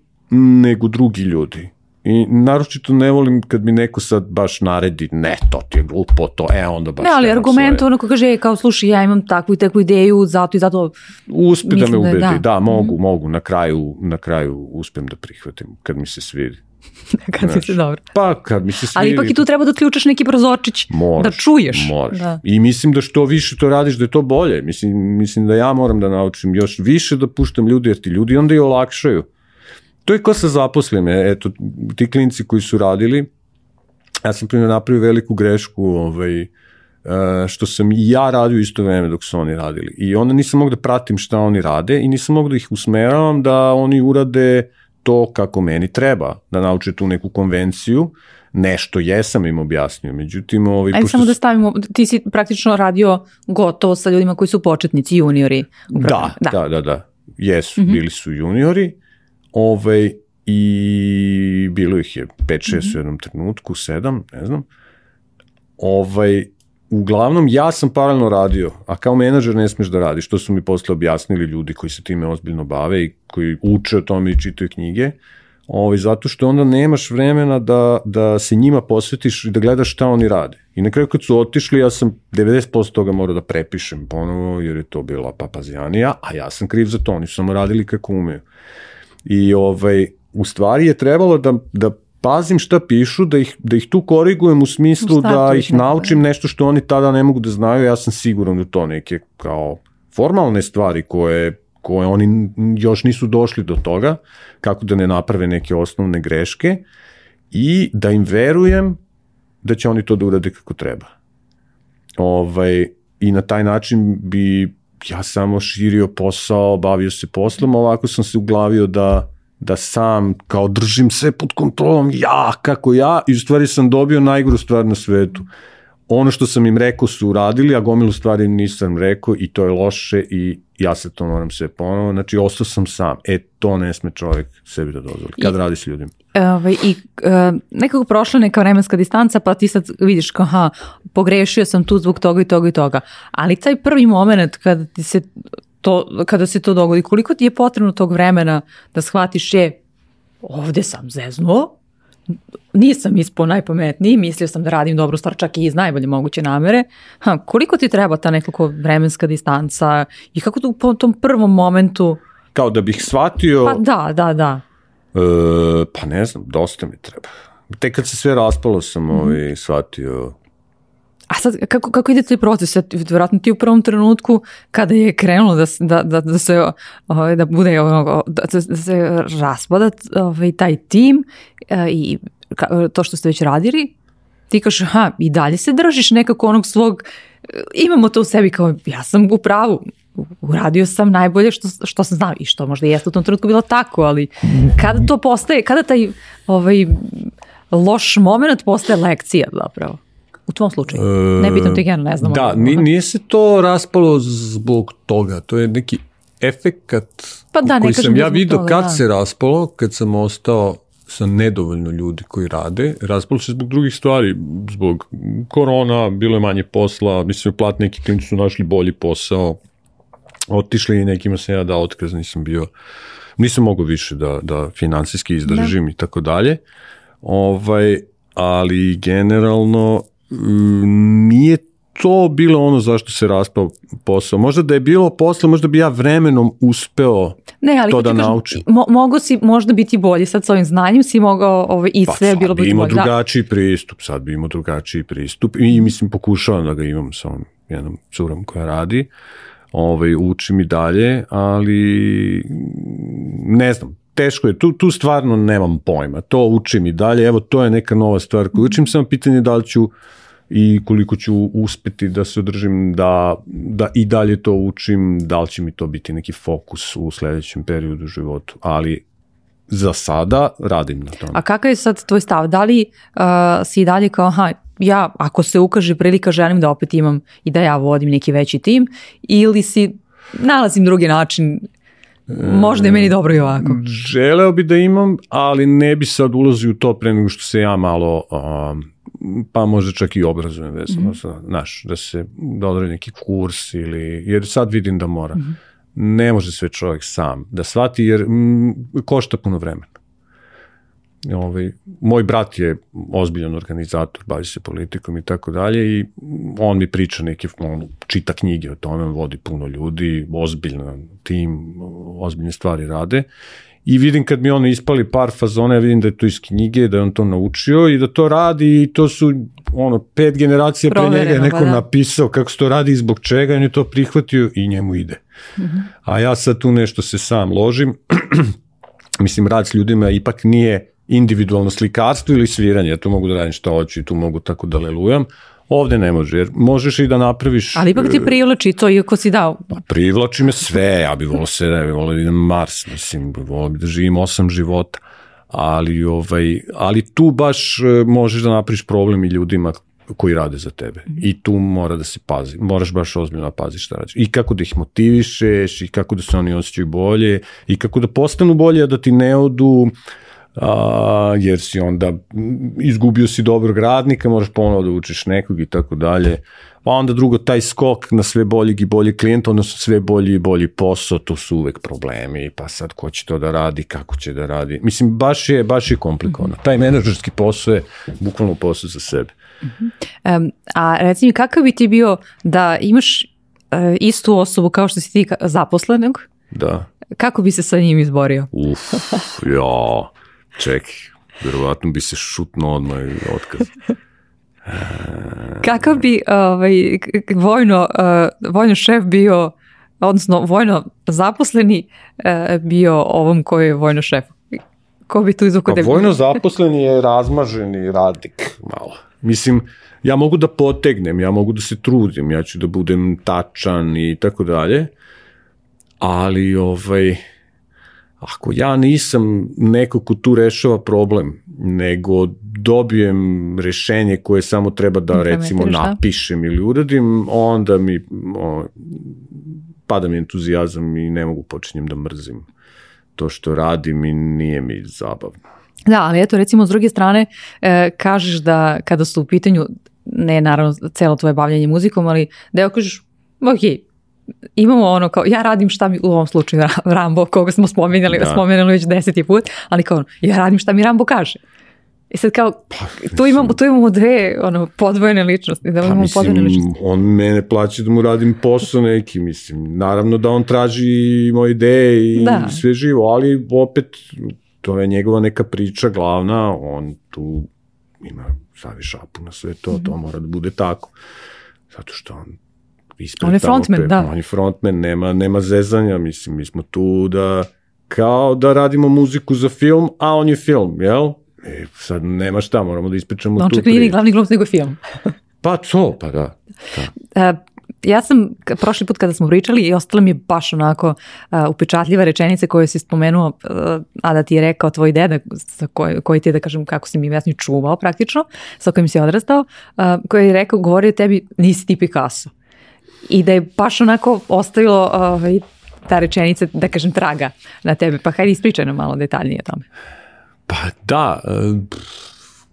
nego drugi ljudi. I naročito ne volim kad mi neko sad baš naredi, ne, to ti je glupo, to, e, onda baš... Ne, ali argument svoje. ono ko kaže, e, kao slušaj, ja imam takvu i takvu ideju, zato i zato Uspe da me da ubedi, da, da. mogu, mogu, na kraju, na kraju uspem da prihvatim, kad mi se svidi. <laughs> kad ti se dobro. Pa, kad mi se svidi... Ali ipak i tu treba da ključaš neki prozorčić Moraš, da čuješ. Moraš. Da. I mislim da što više to radiš, da je to bolje. Mislim, mislim da ja moram da naučim još više da puštam ljudi, jer ti ljudi onda i olakšaju. To je ko sa zaposlime. Eto, ti klinci koji su radili, ja sam primjer napravio veliku grešku, ovaj, e, što sam i ja radio isto vreme dok su oni radili. I onda nisam mogu da pratim šta oni rade i nisam mogu da ih usmeravam da oni urade to kako meni treba, da nauče tu neku konvenciju, nešto jesam im objasnio, međutim... Ovaj, Ajde pošto samo da stavimo, ti si praktično radio gotovo sa ljudima koji su početnici, juniori. programu. Da, da, da, da. Jesu, bili su juniori. Ovaj, I bilo ih je 5-6 u jednom trenutku, 7, ne znam. Ovaj, uglavnom, ja sam paralelno radio, a kao menadžer ne smeš da radiš. To su mi posle objasnili ljudi koji se time ozbiljno bave i koji uče o tome i čitaju knjige. Ovaj, zato što onda nemaš vremena da, da se njima posvetiš i da gledaš šta oni rade. I na kraju kad su otišli, ja sam 90% toga morao da prepišem ponovo, jer je to bila papazijanija, a ja sam kriv za to, oni su samo radili kako umeju. I ovaj, u stvari je trebalo da, da pazim šta pišu, da ih, da ih tu korigujem u smislu da ih naučim nešto što oni tada ne mogu da znaju, ja sam siguran da to neke kao formalne stvari koje, koje oni još nisu došli do toga, kako da ne naprave neke osnovne greške i da im verujem da će oni to da urade kako treba. Ovaj, I na taj način bi ja samo širio posao, bavio se poslom, ovako sam se uglavio da, da sam kao držim sve pod kontrolom, ja, kako ja, i u stvari sam dobio najgoru stvar na svetu. Ono što sam im rekao su uradili, a gomilu stvari nisam rekao i to je loše i ja se to moram sve ponovo, znači ostao sam sam. E, to ne sme čovjek sebi da dozvoli, kad I- radi s ljudima. Ovaj, I e, nekako prošla neka vremenska distanca, pa ti sad vidiš kao, aha, pogrešio sam tu zbog toga i toga i toga. Ali taj prvi moment kada ti se to, kada se to dogodi, koliko ti je potrebno tog vremena da shvatiš je, ovde sam zeznuo, nisam ispao najpametniji, mislio sam da radim dobru stvar čak i iz najbolje moguće namere. Ha, koliko ti treba ta nekako vremenska distanca i kako tu po tom prvom momentu, Kao da bih shvatio... pa da, da, da. E, pa ne znam, dosta mi treba. tek kad se sve raspalo sam mm ovaj, shvatio A sad, kako, kako ide taj proces? Vjerojatno ti u prvom trenutku, kada je krenulo da, da, da, da se, ovaj, da bude, da, da se raspada ovaj, taj tim eh, i to što ste već radili, ti kažeš, aha, i dalje se držiš nekako onog svog, eh, imamo to u sebi kao, ja sam u pravu, uradio sam najbolje što, što sam znao i što možda jeste u tom trenutku bilo tako, ali kada to postaje, kada taj ovaj, loš moment postaje lekcija zapravo? U tvom slučaju. E, ne pitam te ja ne znam. Da, nije se to raspalo zbog toga. To je neki efekat pa da, koji sam ja vidio toga, kad da. se raspalo, kad sam ostao sa nedovoljno ljudi koji rade. Raspalo se zbog drugih stvari, zbog korona, bilo je manje posla, mislim, plat neki klinci su našli bolji posao, otišli i nekima sam ja dao otkaz, nisam bio, nisam mogao više da, da finansijski izdržim da. i tako dalje. Ovaj, ali generalno nije to bilo ono zašto se raspao posao. Možda da je bilo posle, možda bi ja vremenom uspeo ne, ali to da naučim. Mo, mogu si možda biti bolji sad s ovim znanjem, si mogao ovaj, i pa, sve bilo bi imao bolje. Da. drugačiji da. pristup, sad bi imao drugačiji pristup i mislim pokušavam da ga imam sa ovom jednom curom koja radi. Ovaj, učim i dalje, ali ne znam, teško je, tu, tu stvarno nemam pojma, to učim i dalje, evo to je neka nova stvar koju učim, samo pitanje da li ću i koliko ću uspeti da se održim da, da i dalje to učim, da li će mi to biti neki fokus u sledećem periodu u životu, ali za sada radim na tome. A kakav je sad tvoj stav? Da li uh, si i dalje kao, aha, ja ako se ukaže prilika želim da opet imam i da ja vodim neki veći tim ili si nalazim drugi način Možda je meni dobro i ovako. Želeo bi da imam, ali ne bi sad ulazio u to pre nego što se ja malo um, pa možda čak i obrazujem vezano mm -hmm. za, naš, da se da odradi neki kurs ili, jer sad vidim da mora. Mm -hmm. Ne može sve čovjek sam da shvati jer m, košta puno vremena. Ovaj, moj brat je ozbiljan organizator, bavi se politikom i tako dalje i on mi priča neke, on čita knjige o tome, vodi puno ljudi, ozbiljan tim, ozbiljne stvari rade i vidim kad mi ono ispali par fazona, ja vidim da je to iz knjige, da je on to naučio i da to radi i to su ono, pet generacija pre njega je neko pa da. napisao kako se to radi i zbog čega, on je to prihvatio i njemu ide. Uh mhm. -huh. A ja sad tu nešto se sam ložim, <clears throat> mislim rad s ljudima ipak nije individualno slikarstvo ili sviranje, ja tu mogu da radim šta hoću i tu mogu tako da lelujam, Ovde ne može, jer možeš i da napraviš... Ali ipak ti e, privlači to, iako si dao. Pa privlači me sve, ja bih volio se, ja bih volio da idem Mars, mislim, volio bih da živim osam života, ali, ovaj, ali tu baš e, možeš da napraviš problem i ljudima koji rade za tebe. I tu mora da se pazi. Moraš baš ozbiljno da paziš šta radiš. I kako da ih motivišeš, i kako da se oni osjećaju bolje, i kako da postanu bolje, a da ti ne odu uh, a, jer si onda izgubio si dobrog radnika, moraš ponovo da učiš nekog i tako dalje. Pa onda drugo, taj skok na sve boljeg i bolji klijent, odnosno sve bolji i bolji posao, to su uvek problemi, pa sad ko će to da radi, kako će da radi. Mislim, baš je, baš je komplikovano. Taj menadžerski posao je bukvalno posao za sebe. Um, a reci mi, kakav bi ti bio da imaš uh, istu osobu kao što si ti zaposlenog? Da. Kako bi se sa njim izborio? Uf, ja. Čekaj, verovatno bi se šutno odmah i otkaz. Kakav bi ovaj, vojno, uh, vojno šef bio, odnosno vojno zaposleni uh, bio ovom koji je vojno šef? Ko bi tu izvuko pa, Vojno zaposleni je razmaženi radik malo. Mislim, ja mogu da potegnem, ja mogu da se trudim, ja ću da budem tačan i tako dalje, ali ovaj, ako ja nisam neko ko tu rešava problem, nego dobijem rešenje koje samo treba da recimo napišem ili uradim, onda mi o, pada mi entuzijazam i ne mogu počinjem da mrzim to što radim i nije mi zabavno. Da, ali eto recimo s druge strane e, kažeš da kada su u pitanju ne naravno celo tvoje bavljanje muzikom, ali da kažeš ok, imamo ono kao, ja radim šta mi, u ovom slučaju Rambo, koga smo spomenuli, da. spomenuli već deseti put, ali kao, ja radim šta mi Rambo kaže. I sad kao, pa, tu, imamo, tu imamo dve ono, podvojene ličnosti. Da pa, imamo mislim, podvojene ličnosti. on mene plaća da mu radim posao neki, mislim. Naravno da on traži moje ideje i da. sve živo, ali opet to je njegova neka priča glavna, on tu ima, stavi šapu na sve to, to mora da bude tako. Zato što on ispred On je frontman, da. On je frontman, nema, nema zezanja, mislim, mi smo tu da, kao da radimo muziku za film, a on je film, jel? E, sad nema šta, moramo da ispričamo On tu čak nije ni priču. glavni glumac nego je film. <laughs> Pa to, pa da. da. E, ja sam prošli put kada smo pričali i ostala mi je baš onako uh, upečatljiva rečenica koju si spomenuo, uh, a da ti je rekao tvoj deda, sa koj, koji ti je, da kažem, kako si mi jasno čuvao praktično, sa kojim si odrastao, uh, koji je rekao, govorio tebi, nisi ti Picasso. I da je baš onako ostavilo ovaj, ta rečenica, da kažem, traga na tebe. Pa hajde ispričaj nam malo detaljnije o tome. Pa da, e,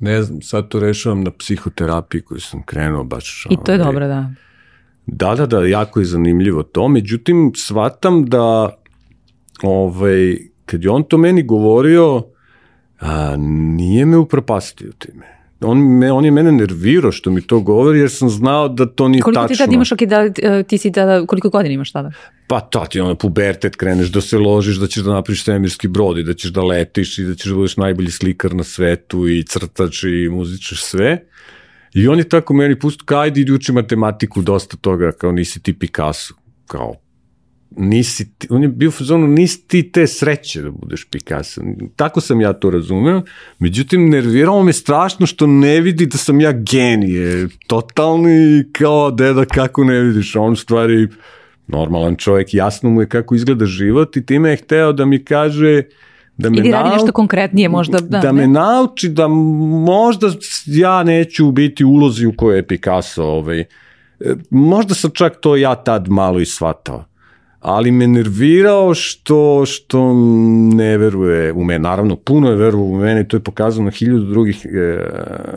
ne znam, sad to rešavam na psihoterapiji koju sam krenuo baš. I to je ovaj, dobro, da. Da, da, da, jako je zanimljivo to, međutim, shvatam da, ovaj, kad je on to meni govorio, a, nije me upropastio time. On, me, on je mene nervirao što mi to govori, jer sam znao da to nije Koliko tačno. ti tad imaš, ok, da, e, ti si tada, koliko godina imaš tada? Pa to ti ono pubertet, kreneš da se ložiš da ćeš da napraviš svemirski brod i da ćeš da letiš i da ćeš da budeš najbolji slikar na svetu i crtač i muzičar sve. I on je tako meni pustio, kao ajde idi uči matematiku, dosta toga, kao nisi ti Picasso, kao nisi ti, on je bio u fazonu, nisi ti te sreće da budeš Picasso. Tako sam ja to razumeo. Međutim, nervirao me strašno što ne vidi da sam ja genije. Totalni kao deda kako ne vidiš. On stvari normalan čovjek, jasno mu je kako izgleda život i time je hteo da mi kaže da me Ili radi nešto konkretnije možda. Da, da ne? me nauči da možda ja neću biti u ulozi u kojoj je Picasso. Ovaj. E, Možda sam čak to ja tad malo i shvatao. Ali me nervirao što, što ne veruje u mene. Naravno, puno je verovao u mene i to je pokazano na hiljadu drugih e,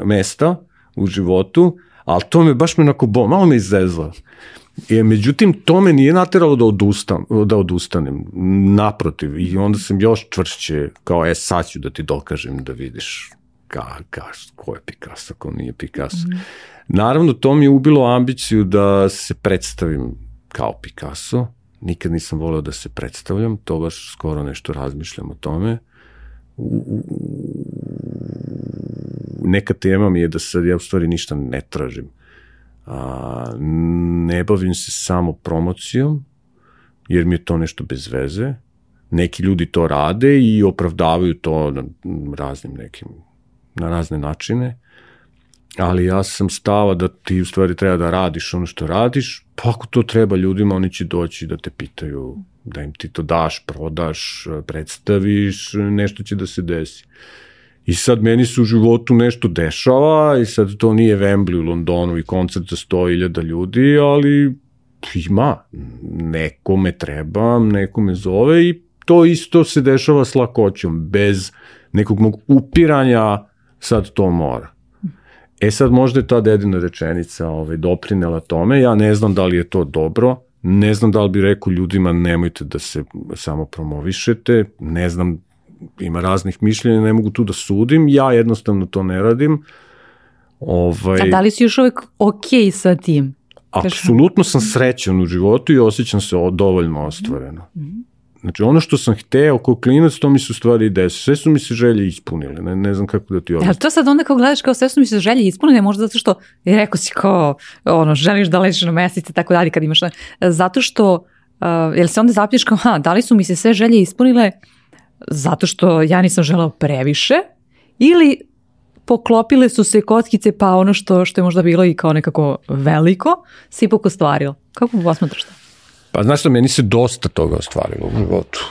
mesta u životu, ali to me baš me onako bo, malo me izezlo. E, međutim, to me nije nateralo da, odustam, da odustanem. Naprotiv, i onda sam još čvršće, kao, e, sad ću da ti dokažem da vidiš ka, ka, ko je Picasso, ko nije Picasso. Mm. Naravno, to mi je ubilo ambiciju da se predstavim kao Picasso. Nikad nisam voleo da se predstavljam, to baš skoro nešto razmišljam o tome. Neka tema mi je da sad ja u stvari ništa ne tražim. A, ne bavim se samo promocijom, jer mi je to nešto bez veze. Neki ljudi to rade i opravdavaju to na raznim nekim, na razne načine, ali ja sam stava da ti u stvari treba da radiš ono što radiš, pa ako to treba ljudima, oni će doći da te pitaju da im ti to daš, prodaš, predstaviš, nešto će da se desi. I sad meni se u životu nešto dešava i sad to nije Wembley u Londonu i koncert za 100.000 ljudi, ali ima, neko me treba, neko me zove i to isto se dešava s lakoćom, bez nekog mog upiranja sad to mora. E sad možda je ta dedina rečenica ovaj, doprinela tome, ja ne znam da li je to dobro, ne znam da li bi rekao ljudima nemojte da se samo promovišete, ne znam, ima raznih mišljenja, ne mogu tu da sudim, ja jednostavno to ne radim. Ovaj, A da li si još uvek ok sa tim? Apsolutno sam srećan u životu i osjećam se dovoljno ostvareno. Znači ono što sam hteo kao klinac, to mi se u stvari i. Sve su mi se želje ispunile, ne, ne znam kako da ti objasnim. to sad onda kao gledaš kao sve su mi se želje ispunile, možda zato što, je rekao si kao, ono, želiš da ležiš na mesice, tako dalje, kad imaš, zato što, uh, jel se onda zaplješ kao, ha, da li su mi se sve želje ispunile zato što ja nisam želao previše, ili poklopile su se kockice, pa ono što, što je možda bilo i kao nekako veliko, si ipak ostvario. Kako posmatraš to? Pa znaš šta, meni se dosta toga ostvarilo u životu.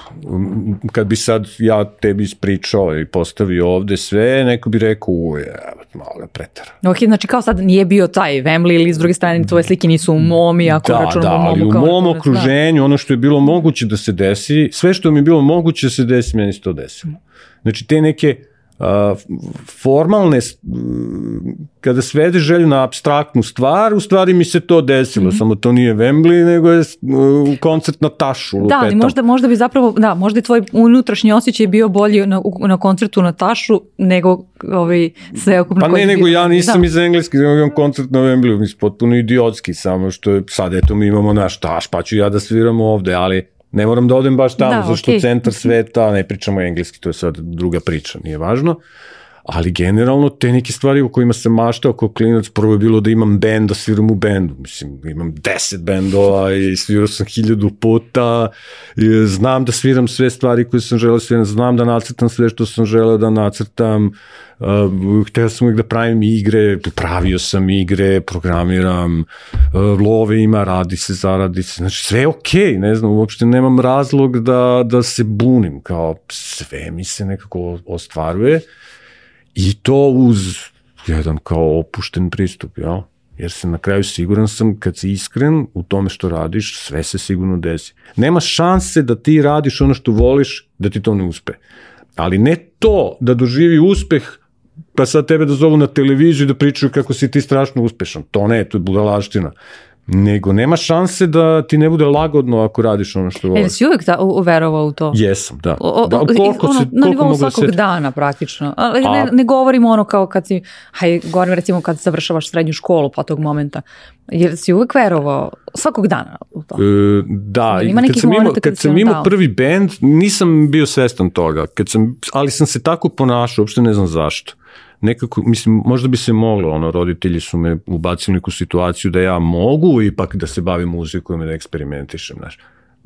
Kad bi sad ja tebi ispričao i postavio ovde sve, neko bi rekao, uje, malo ga pretara. Ok, znači kao sad nije bio taj Wembley ili s druge strane tvoje slike nisu u momi, ako Da, računamo da, ali momu u kao mom referenc, da. okruženju, ono što je bilo moguće da se desi, sve što mi je bilo moguće da se desi, meni se to desilo. Znači, te neke formalne, kada svede želju na abstraktnu stvar, u stvari mi se to desilo, Mhm. samo to nije Wembley, nego je koncert na tašu, Da, ali možda, možda bi zapravo, da, možda je tvoj unutrašnji osjećaj bio bolji na, na koncertu na Tašu nego ovaj, sve okupno. Pa ne, nego bio. ja nisam da. iz engleski, nego imam koncert na Wembley, mislim, potpuno idiotski, samo što je, sad eto mi imamo naš taš, pa ću ja da sviram ovde, ali ne moram da odem baš tamo, Da, zašto okej. centar sveta, ne pričamo engleski, to je sad druga priča, nije važno. Ali generalno te neke stvari o kojima sam maštao kao klinac, prvo je bilo da imam bend, da sviram u bendu, mislim, imam deset bendova i svirao sam hiljadu puta, znam da sviram sve stvari koje sam želeo da sviram, znam da nacrtam sve što sam želeo da nacrtam, uh, hteo sam uvijek da pravim igre, pravio sam igre, programiram, uh, love ima, radi se, zaradi se, znači sve je okej, okay, ne znam, uopšte nemam razlog da, da se bunim, kao sve mi se nekako ostvaruje, I to uz jedan kao opušten pristup, ja? Jer se na kraju siguran sam, kad si iskren u tome što radiš, sve se sigurno desi. Nema šanse da ti radiš ono što voliš, da ti to ne uspe. Ali ne to da doživi uspeh, pa sad tebe da zovu na televiziju da pričaju kako si ti strašno uspešan. To ne, to je budalaština nego nema šanse da ti ne bude lagodno ako radiš ono što voliš. E, si uvek da, uverovao u to? Jesam, da. O, da koliko ono, se, koliko na nivou svakog da dana praktično. Ali A, ne, ne govorimo ono kao kad si, haj, govorim recimo kad završavaš srednju školu pa tog momenta. Jer si uvek verovao svakog dana u to? E, da, Ima kad sam imao, kad sam imao prvi band, nisam bio svestan toga, kad sam, ali sam se tako ponašao, uopšte ne znam zašto nekako, mislim, možda bi se moglo, ono, roditelji su me ubacili neku situaciju da ja mogu ipak da se bavim muzikom i da eksperimentišem, znaš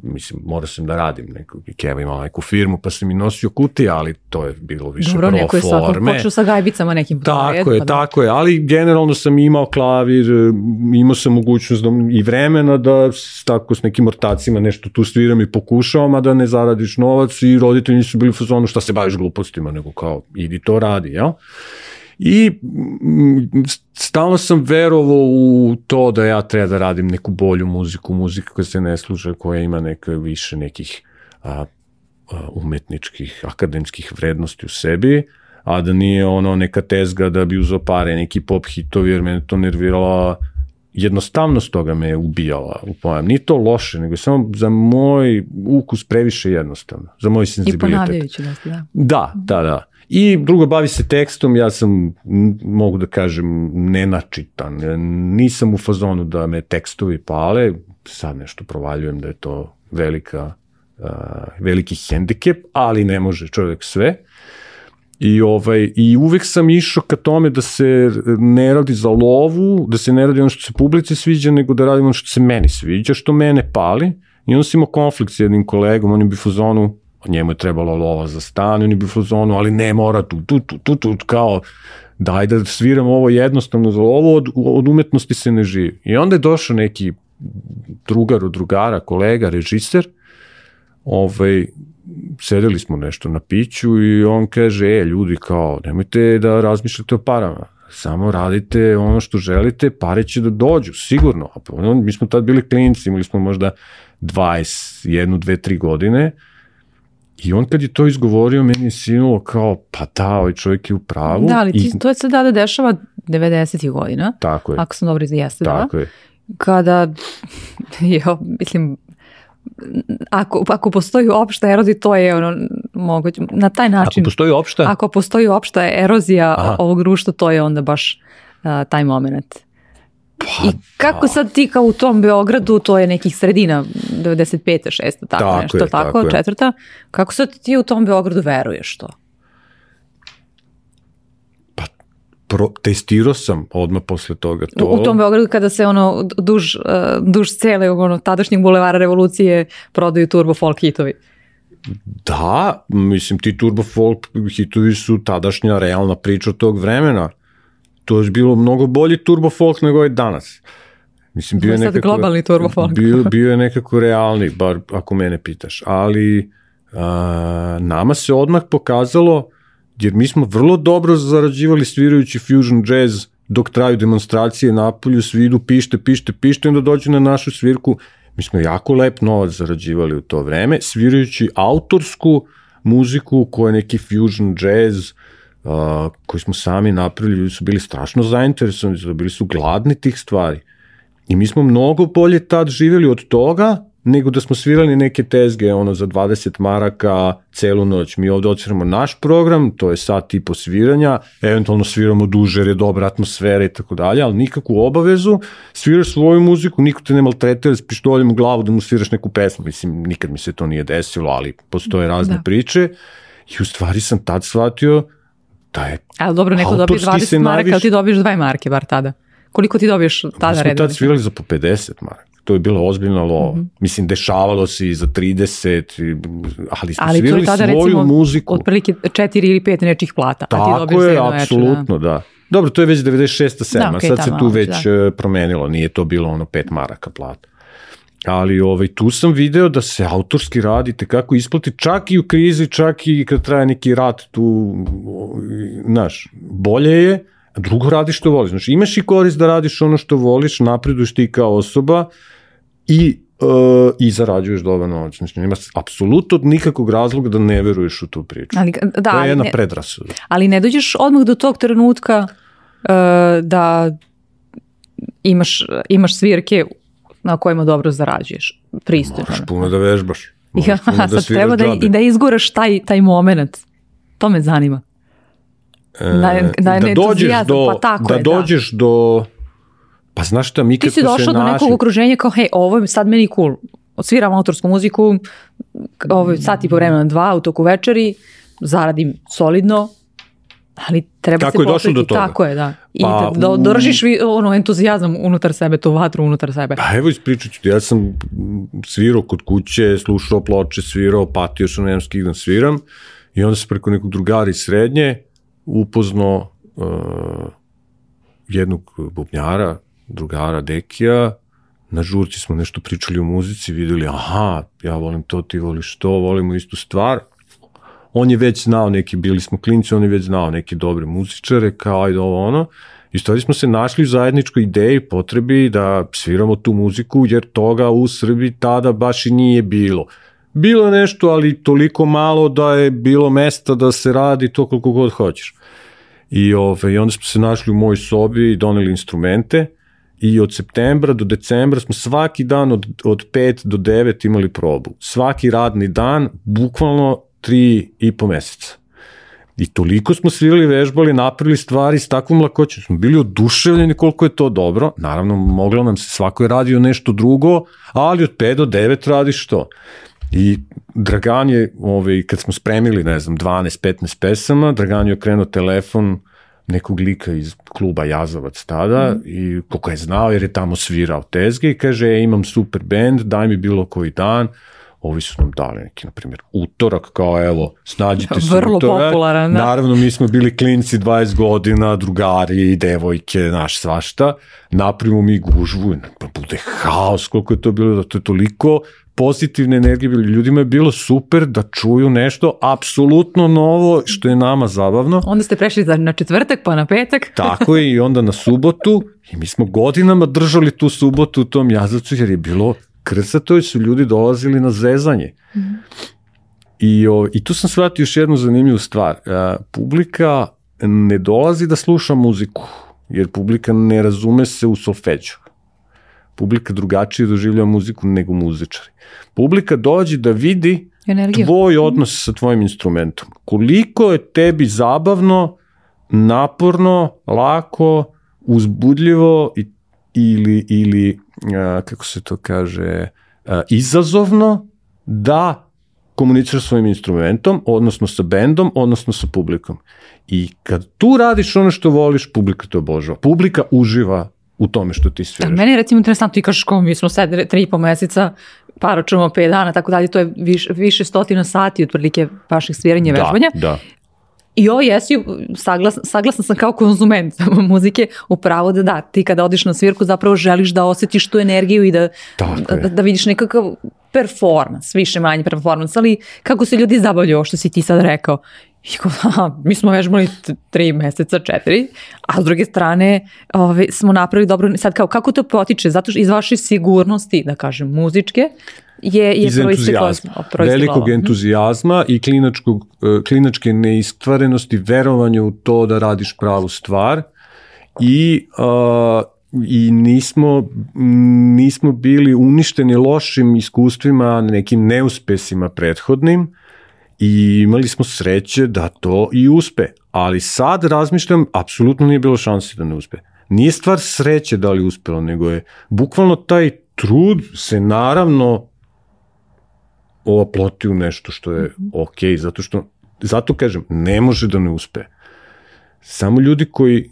mislim, morao sam da radim, neku, Keva imala neku firmu, pa sam i nosio kutije, ali to je bilo više Dobro, pro neko je forme. počeo sa gajbicama nekim. Tako je, pa da. tako je, ali generalno sam imao klavir, imao sam mogućnost da, i vremena da tako s nekim ortacima nešto tu sviram i pokušavam, a da ne zaradiš novac i roditelji nisu bili u fazonu šta se baviš glupostima, nego kao, idi to radi, jel? I mm, stalno sam verovao u to da ja treba da radim neku bolju muziku, muziku koja se ne služa, koja ima neke više nekih a, a, umetničkih, akademskih vrednosti u sebi, a da nije ono neka tezga da bi uzo pare, neki pop hitovi, jer mene to nervirala jednostavnost toga me je ubijala u pojam. Nije to loše, nego samo za moj ukus previše jednostavno, za moj senzibilitet. I ponavljajući da, da. Da, da, da. I drugo, bavi se tekstom, ja sam, mogu da kažem, nenačitan. Nisam u fazonu da me tekstovi pale, sad nešto provaljujem da je to velika, uh, veliki hendikep, ali ne može čovjek sve. I, ovaj, I uvek sam išao ka tome da se ne radi za lovu, da se ne radi ono što se publici sviđa, nego da radim ono što se meni sviđa, što mene pali. I onda sam imao konflikt s jednim kolegom, on je bi fazonu, njemu je trebalo lova za stan, on je bi fazonu, ali ne mora tu, tu, tu, tu, tu, kao, daj da sviram ovo jednostavno ovo, od, od umetnosti se ne živi. I onda je došao neki drugar od drugara, kolega, režiser, ovaj, sedeli smo nešto na piću i on kaže, e, ljudi, kao, nemojte da razmišljate o parama, samo radite ono što želite, pare će da dođu, sigurno. Pa mi smo tad bili klinci, imali smo možda 21, 2, 3 godine, I on kad je to izgovorio, meni je sinulo kao, pa da, ovaj čovjek je u pravu. Da, ali ti, I... to je se da dešava 90. godina. Tako je. Ako sam dobro jeste, da. Tako je. Kada, <laughs> jo, mislim, ako, ako postoji opšta erozija, to je ono moguće, na taj način. Ako postoji opšta? Ako postoji opšta erozija Aha. ovog društva, to je onda baš uh, taj moment. Pa, I kako da. sad ti kao u tom Beogradu, to je nekih sredina, 95. 6. tako, tako nešto, je, tako, tako četvrta, kako sad ti u tom Beogradu veruješ to? Pa, pro, testirao sam odmah posle toga to. U, u tom Beogradu kada se ono duž, uh, duž cele ono, tadašnjeg bulevara revolucije prodaju turbo folk hitovi. Da, mislim ti turbo folk hitovi su tadašnja realna priča tog vremena to je bilo mnogo bolji turbo folk nego je danas. Mislim, bio je nekako, globalni turbo folk. bio, <laughs> bio je nekako realni, bar ako mene pitaš. Ali a, nama se odmah pokazalo, jer mi smo vrlo dobro zarađivali svirajući fusion jazz dok traju demonstracije na polju, svi idu pište, pište, pište, onda dođu na našu svirku. Mi smo jako lep novac zarađivali u to vreme, svirajući autorsku muziku koja je neki fusion jazz, uh, koji smo sami napravili, ljudi su bili strašno zainteresovani, bili su gladni tih stvari. I mi smo mnogo bolje tad živjeli od toga, nego da smo svirali neke tezge ono za 20 maraka celu noć. Mi ovde odsviramo naš program, to je sat tipo sviranja, eventualno sviramo duže jer je dobra atmosfera i tako dalje, ali nikakvu obavezu, sviraš svoju muziku, niko te ne maltretira s pištoljem u glavu da mu sviraš neku pesmu, mislim, nikad mi se to nije desilo, ali postoje razne da. priče i u stvari sam tad shvatio da je Ali dobro, neko dobije autorski se 20 maraka, najviše- ali ti dobiješ 2 marke, bar tada. Koliko ti dobiješ Mi tada smo redovno? tad svirali za po 50 maraka. To je bilo ozbiljna lova. Mhm. Mislim, dešavalo se i za 30, i- ali smo Ali svirali tada svoju recimo muziku. otprilike 4 ili 5 nečih plata, a ti Tako dobiješ za je, veče, apsolutno, da. Dobro, to je već 96. 7. Da, okej, sad se tu već e, promenilo, nije to bilo ono 5 maraka plata. Ali ovaj, tu sam video da se autorski radi kako isplati, čak i u krizi, čak i kad traje neki rat tu, znaš, bolje je, a drugo radiš što voliš. Znači, imaš i korist da radiš ono što voliš, napreduješ ti kao osoba i e, i zarađuješ dobar novac. Znači, nema apsolutno nikakvog razloga da ne veruješ u tu priču. Ali, da, to je jedna ne, predrasuda. ali ne dođeš odmah do tog trenutka uh, da imaš, imaš svirke na kojima dobro zarađuješ. Pristojno. Moraš puno da vežbaš. <laughs> Ja, puno da sad treba da, džabe. i da izguraš taj, taj moment. To me zanima. E, da je- da je dođeš entuzijazam, do, pa tako da je, da. dođeš do pa znaš šta, mi Ti si došla do našli, nekog okruženja kao, hej, ovo je sad meni cool. Odsviram autorsku muziku, ovo je sat i po vremena dva u toku večeri, zaradim solidno, ali treba Kako se je došlo do toga? Tako je, da. I Pa, da, da držiš vi, ono, entuzijazam unutar sebe, tu vatru unutar sebe. Pa evo ispričat ću ti, ja sam svirao kod kuće, slušao ploče, svirao, patio sam, nemam s kim da sviram i onda se preko nekog drugara iz srednje upoznao uh, jednog bubnjara, drugara Dekija, na žurci smo nešto pričali o muzici, videli, aha, ja volim to, ti voliš to, volimo istu stvar. On je već znao neki, bili smo klinci, on je već znao neke dobre muzičare, kao ajde ovo ono. I stvari smo se našli u zajedničkoj ideji, potrebi da sviramo tu muziku, jer toga u Srbiji tada baš i nije bilo. Bilo nešto, ali toliko malo da je bilo mesta da se radi to koliko god hoćeš. I, ove, I onda smo se našli u mojoj sobi i doneli instrumente i od septembra do decembra smo svaki dan od, od 5 do 9 imali probu. Svaki radni dan, bukvalno tri i po meseca. I toliko smo svirali, vežbali, napravili stvari s takvom lakoćem. Smo bili oduševljeni koliko je to dobro. Naravno, moglo nam se, svako je radio nešto drugo, ali od 5 do 9 radiš to. I Dragan je, ovaj, kad smo spremili, ne znam, 12-15 pesama, Dragan je okrenuo telefon nekog lika iz kluba Jazavac tada mm. i koliko je znao jer je tamo svirao tezge i kaže e, imam super band, daj mi bilo koji dan, ovi su nam dali neki, na primjer, utorak, kao evo, snađite se Vrlo utorak. popularan, da. Naravno, mi smo bili klinci 20 godina, drugari, devojke, naš svašta, napravimo mi gužvu, pa bude haos, koliko je to bilo, da to je toliko pozitivne energije bilo. Ljudima je bilo super da čuju nešto apsolutno novo, što je nama zabavno. Onda ste prešli za, na četvrtak, pa na petak. <laughs> Tako je i onda na subotu i mi smo godinama držali tu subotu u tom jazavcu jer je bilo krcato i su ljudi dolazili na zezanje. Mm. I, o, I tu sam shvatio još jednu zanimljivu stvar. A, publika ne dolazi da sluša muziku, jer publika ne razume se u solfeđu. Publika drugačije doživlja muziku nego muzičari. Publika dođe da vidi Energiju. tvoj odnos sa tvojim instrumentom. Koliko je tebi zabavno, naporno, lako, uzbudljivo i, ili, ili a, kako se to kaže, a, izazovno da komuniciraš svojim instrumentom, odnosno sa bendom, odnosno sa publikom. I kad tu radiš ono što voliš, publika te obožava. Publika uživa u tome što ti sviraš. Meni je recimo interesantno, ti kažeš kao mi smo sad tri i po meseca, pa računamo pet dana, tako dalje, to je više, više stotina sati otprilike vaših sviranja i vežbanja. Da, da. I ovo jesi, saglasna, saglasna sam kao konzument <laughs> muzike, upravo da da, ti kada odiš na svirku zapravo želiš da osjetiš tu energiju i da, da, da vidiš nekakav performans, više manje performans, ali kako se ljudi zabavljaju, ovo što si ti sad rekao. <laughs> I kao, aha, mi smo vežbali tri meseca, četiri, a s druge strane ove, smo napravili dobro, sad kao, kako to potiče? Zato što iz vaše sigurnosti, da kažem, muzičke, je, je iz entuzijazma, velikog ovo. entuzijazma i klinačkog, e, klinačke neiskvarenosti, verovanja u to da radiš pravu stvar i, a, i nismo, nismo bili uništeni lošim iskustvima, nekim neuspesima prethodnim i imali smo sreće da to i uspe. Ali sad razmišljam, apsolutno nije bilo šanse da ne uspe. Nije stvar sreće da li uspelo, nego je bukvalno taj trud se naravno oploti u nešto što je ok, zato što, zato kažem, ne može da ne uspe. Samo ljudi koji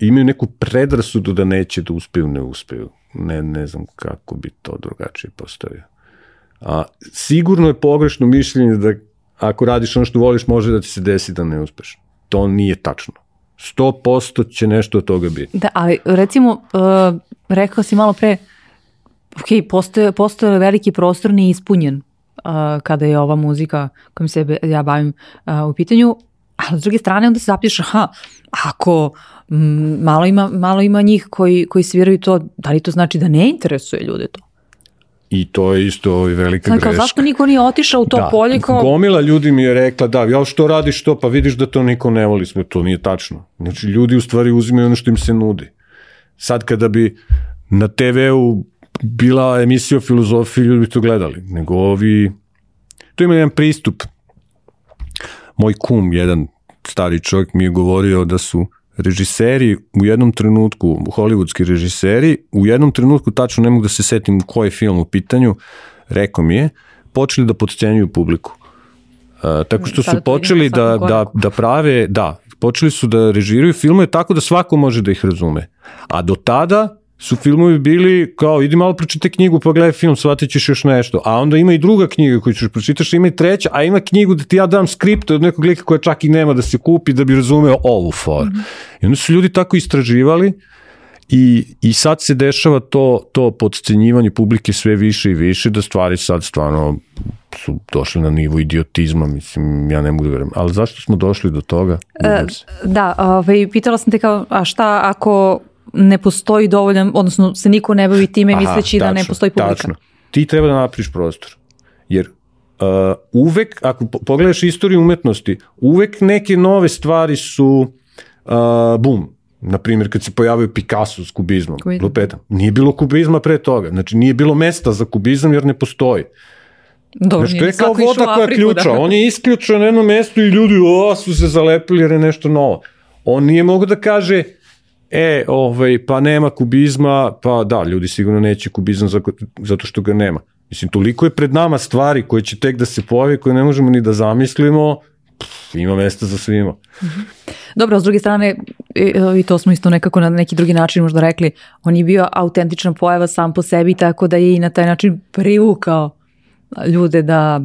imaju neku predrasudu da neće da uspeju, ne uspeju. Ne, ne znam kako bi to drugačije postavio. A, sigurno je pogrešno mišljenje da ako radiš ono što voliš, može da ti se desi da ne uspeš. To nije tačno. 100% će nešto od toga biti. Da, ali recimo, uh, rekao si malo pre, ok, postoje, postoje veliki prostor neispunjen uh, kada je ova muzika kojom se ja bavim uh, u pitanju, ali s druge strane onda se zapiš, aha, ako malo, ima, malo ima njih koji, koji sviraju to, da li to znači da ne interesuje ljude to? I to je isto ovaj velika znači, greška. Zašto niko nije otišao u to da, polje kao... Gomila ljudi mi je rekla, da, ja što radiš to, pa vidiš da to niko ne voli, sve to nije tačno. Znači, ljudi u stvari uzimaju ono što im se nudi. Sad kada bi na TV-u bila emisija o filozofiji, ljudi bi to gledali. Nego ovi... Tu ima jedan pristup. Moj kum, jedan stari čovjek mi je govorio da su režiseri u jednom trenutku, hollywoodski režiseri, u jednom trenutku, tačno ne mogu da se setim koji film u pitanju, rekao mi je, počeli da podcenjuju publiku. Uh, tako što su počeli da, da, da prave, da, počeli su da režiraju filmove tako da svako može da ih razume. A do tada su filmovi bili kao idi malo pročite knjigu pa gledaj film, shvatit ćeš još nešto. A onda ima i druga knjiga koju ćeš pročitaš, ima i treća, a ima knjigu da ti ja dam skript od nekog lika koja čak i nema da se kupi da bi razumeo ovu for. Mm -hmm. I onda su ljudi tako istraživali I, I sad se dešava to, to podcenjivanje publike sve više i više, da stvari sad stvarno su došli na nivo idiotizma, mislim, ja ne mogu da verujem. Ali zašto smo došli do toga? E, da, ovaj, pitala sam te kao, a šta ako ne postoji dovoljan, odnosno se niko ne bavi time Aha, misleći tačno, da ne postoji publika. Tačno. Ti treba da napriš prostor. Jer uh, uvek, ako pogledaš istoriju umetnosti, uvek neke nove stvari su uh, bum. Naprimjer, kad se pojavio Picasso s kubizmom, Kubizm. lupeta, nije bilo kubizma pre toga. Znači, nije bilo mesta za kubizam jer ne postoji. Dobro, znači, to je kao voda koja ključa. Da. On je isključao na jednom mestu i ljudi o, su se zalepili jer je nešto novo. On nije mogo da kaže, e, ovaj, pa nema kubizma, pa da, ljudi sigurno neće kubizam zato što ga nema. Mislim, toliko je pred nama stvari koje će tek da se pojave, koje ne možemo ni da zamislimo, pff, ima mesta za svima. Mhm. Dobro, s druge strane, i to smo isto nekako na neki drugi način možda rekli, on je bio autentična pojava sam po sebi, tako da je i na taj način privukao ljude da...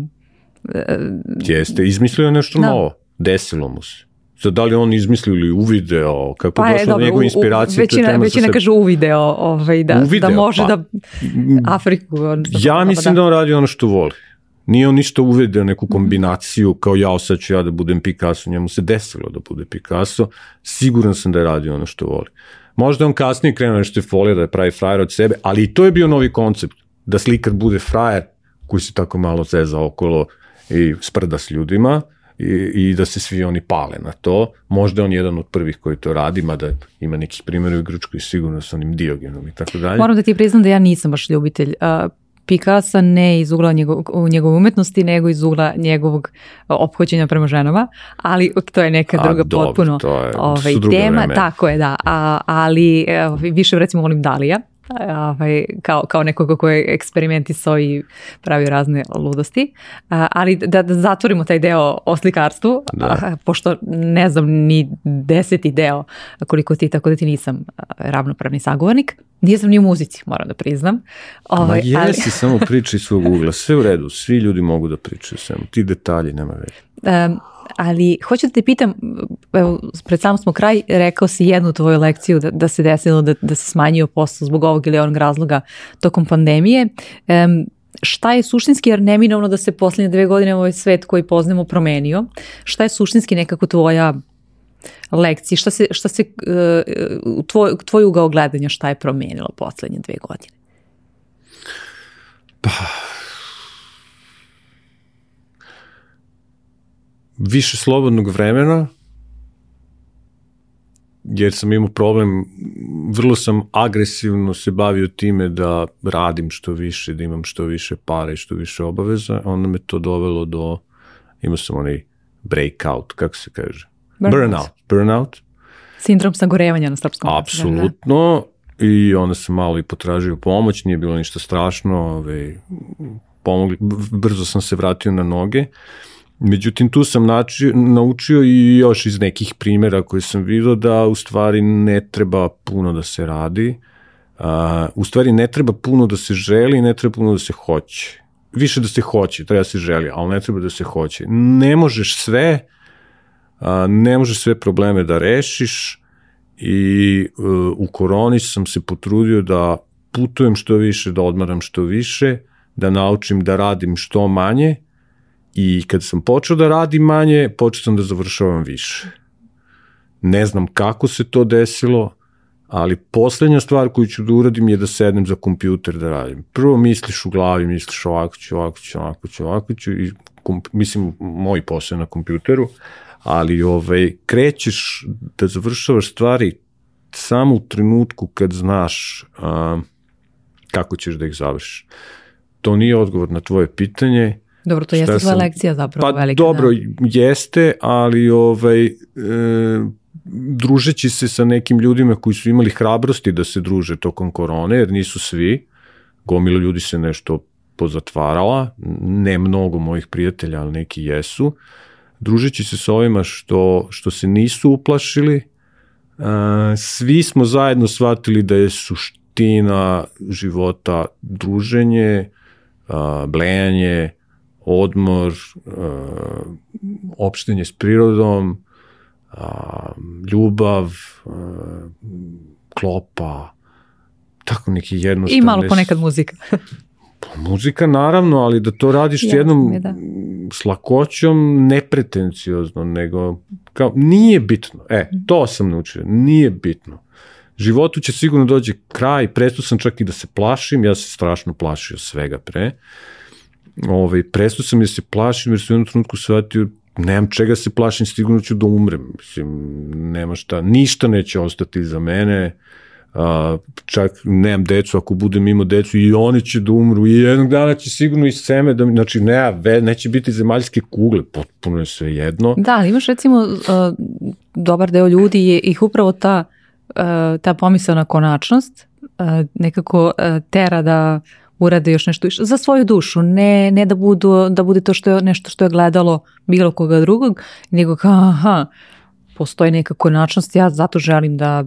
E, Jeste, izmislio nešto da. novo, desilo mu se. Sad, da li on izmislio ili uvideo, kako pa došlo do njegove inspiracije? Većina, tema većina kaže uvideo, ovaj, da, uvideo, da može pa, da Afriku... Ja mislim da on radi ono što voli. Nije on ništa uvedeo neku kombinaciju kao ja, sad ću ja da budem Picasso, njemu se desilo da bude Picasso, siguran sam da je radio ono što voli. Možda on kasnije krenuo nešto folija da je pravi frajer od sebe, ali i to je bio novi koncept, da slikar bude frajer koji se tako malo zeza okolo i sprda s ljudima, i, i da se svi oni pale na to. Možda on jedan od prvih koji to radi, mada ima nekih primjera u Grčkoj sigurno sa onim Diogenom i tako dalje. Moram da ti priznam da ja nisam baš ljubitelj uh, Picasso ne iz ugla njegov, njegove umetnosti, nego iz ugla njegovog ophođenja prema ženama, ali to je neka druga A, dobro, potpuno to je, ovaj, tema. Vreme. Tako je, da, A, ali više recimo volim Dalija, ovaj, kao, kao nekoga ko je eksperimentisao i pravio razne ludosti. Ali da, da zatvorimo taj deo o slikarstvu, da. pošto ne znam ni deseti deo koliko ti, tako da ti nisam ravnopravni sagovornik. Nisam ni u muzici, moram da priznam. Ovaj, Ma jesi, ali... samo <laughs> priči svog ugla, sve u redu, svi ljudi mogu da pričaju samo, ti detalji nema veze. Um, ali hoću da te pitam, evo, pred sam smo kraj, rekao si jednu tvoju lekciju da, da se desilo da, da se smanjio posao zbog ovog ili onog razloga tokom pandemije. Um, šta je suštinski, jer neminovno da se poslednje dve godine ovaj svet koji poznamo promenio, šta je suštinski nekako tvoja lekcija, šta se, šta se uh, tvoj, tvoj ugao gledanja šta je promenilo poslednje dve godine? Pa, više slobodnog vremena, jer sam imao problem, vrlo sam agresivno se bavio time da radim što više, da imam što više para i što više obaveza, onda me to dovelo do, imao sam onaj breakout, kako se kaže? Burnout. Burnout. Burnout. Sindrom sagorevanja na srpskom. Apsolutno. I onda sam malo i potražio pomoć, nije bilo ništa strašno, ovaj, pomogli, brzo sam se vratio na noge Međutim, tu sam nači, naučio i još iz nekih primjera koje sam vidio da u stvari ne treba puno da se radi, a, u stvari ne treba puno da se želi, ne treba puno da se hoće. Više da se hoće, treba da se želi, ali ne treba da se hoće. Ne možeš sve, a, ne možeš sve probleme da rešiš i uh, u koroni sam se potrudio da putujem što više, da odmaram što više, da naučim da radim što manje i kad sam počeo da radim manje, počeo sam da završavam više. Ne znam kako se to desilo, ali poslednja stvar koju ću da uradim je da sednem za kompjuter da radim. Prvo misliš u glavi, misliš ovako ću, ovako ću, ovako ću, ovako ću i mislim moj posao na kompjuteru, ali ovaj, krećeš da završavaš stvari samo u trenutku kad znaš a, kako ćeš da ih završiš. To nije odgovor na tvoje pitanje. Dobro, to jeste tvoja lekcija zapravo pa, velika. Dobro, da. jeste, ali ovaj, e, družeći se sa nekim ljudima koji su imali hrabrosti da se druže tokom korone, jer nisu svi, gomilo ljudi se nešto pozatvarala, ne mnogo mojih prijatelja, ali neki jesu, družeći se sa ovima što, što se nisu uplašili, svi smo zajedno shvatili da je suština života druženje, blejanje, odmor, opštenje s prirodom, ljubav, klopa, tako neki jednostavne... I malo ponekad muzika. <laughs> Pa muzika naravno, ali da to radiš s jednom da. slakoćom, nepretenciozno, nego kao, nije bitno. E, to sam naučio, nije bitno. Životu će sigurno dođe kraj, presto sam čak i da se plašim, ja se strašno plašio svega pre. Ovaj, presto sam da se plašim jer sam u jednom trenutku shvatio nemam čega se plašim, sigurno ću da umrem. Mislim, nema šta, ništa neće ostati za mene, a, čak nemam decu, ako budem imao decu i oni će da umru i jednog dana će sigurno i seme, da, znači ne, ve, neće biti zemaljske kugle, potpuno je sve jedno. Da, ali imaš recimo uh, dobar deo ljudi je ih upravo ta, uh, ta pomislena konačnost uh, nekako uh, tera da urade još nešto više za svoju dušu, ne, ne da, budu, da bude to što je nešto što je gledalo bilo koga drugog, nego kao aha, postoji neka konačnost, ja zato želim da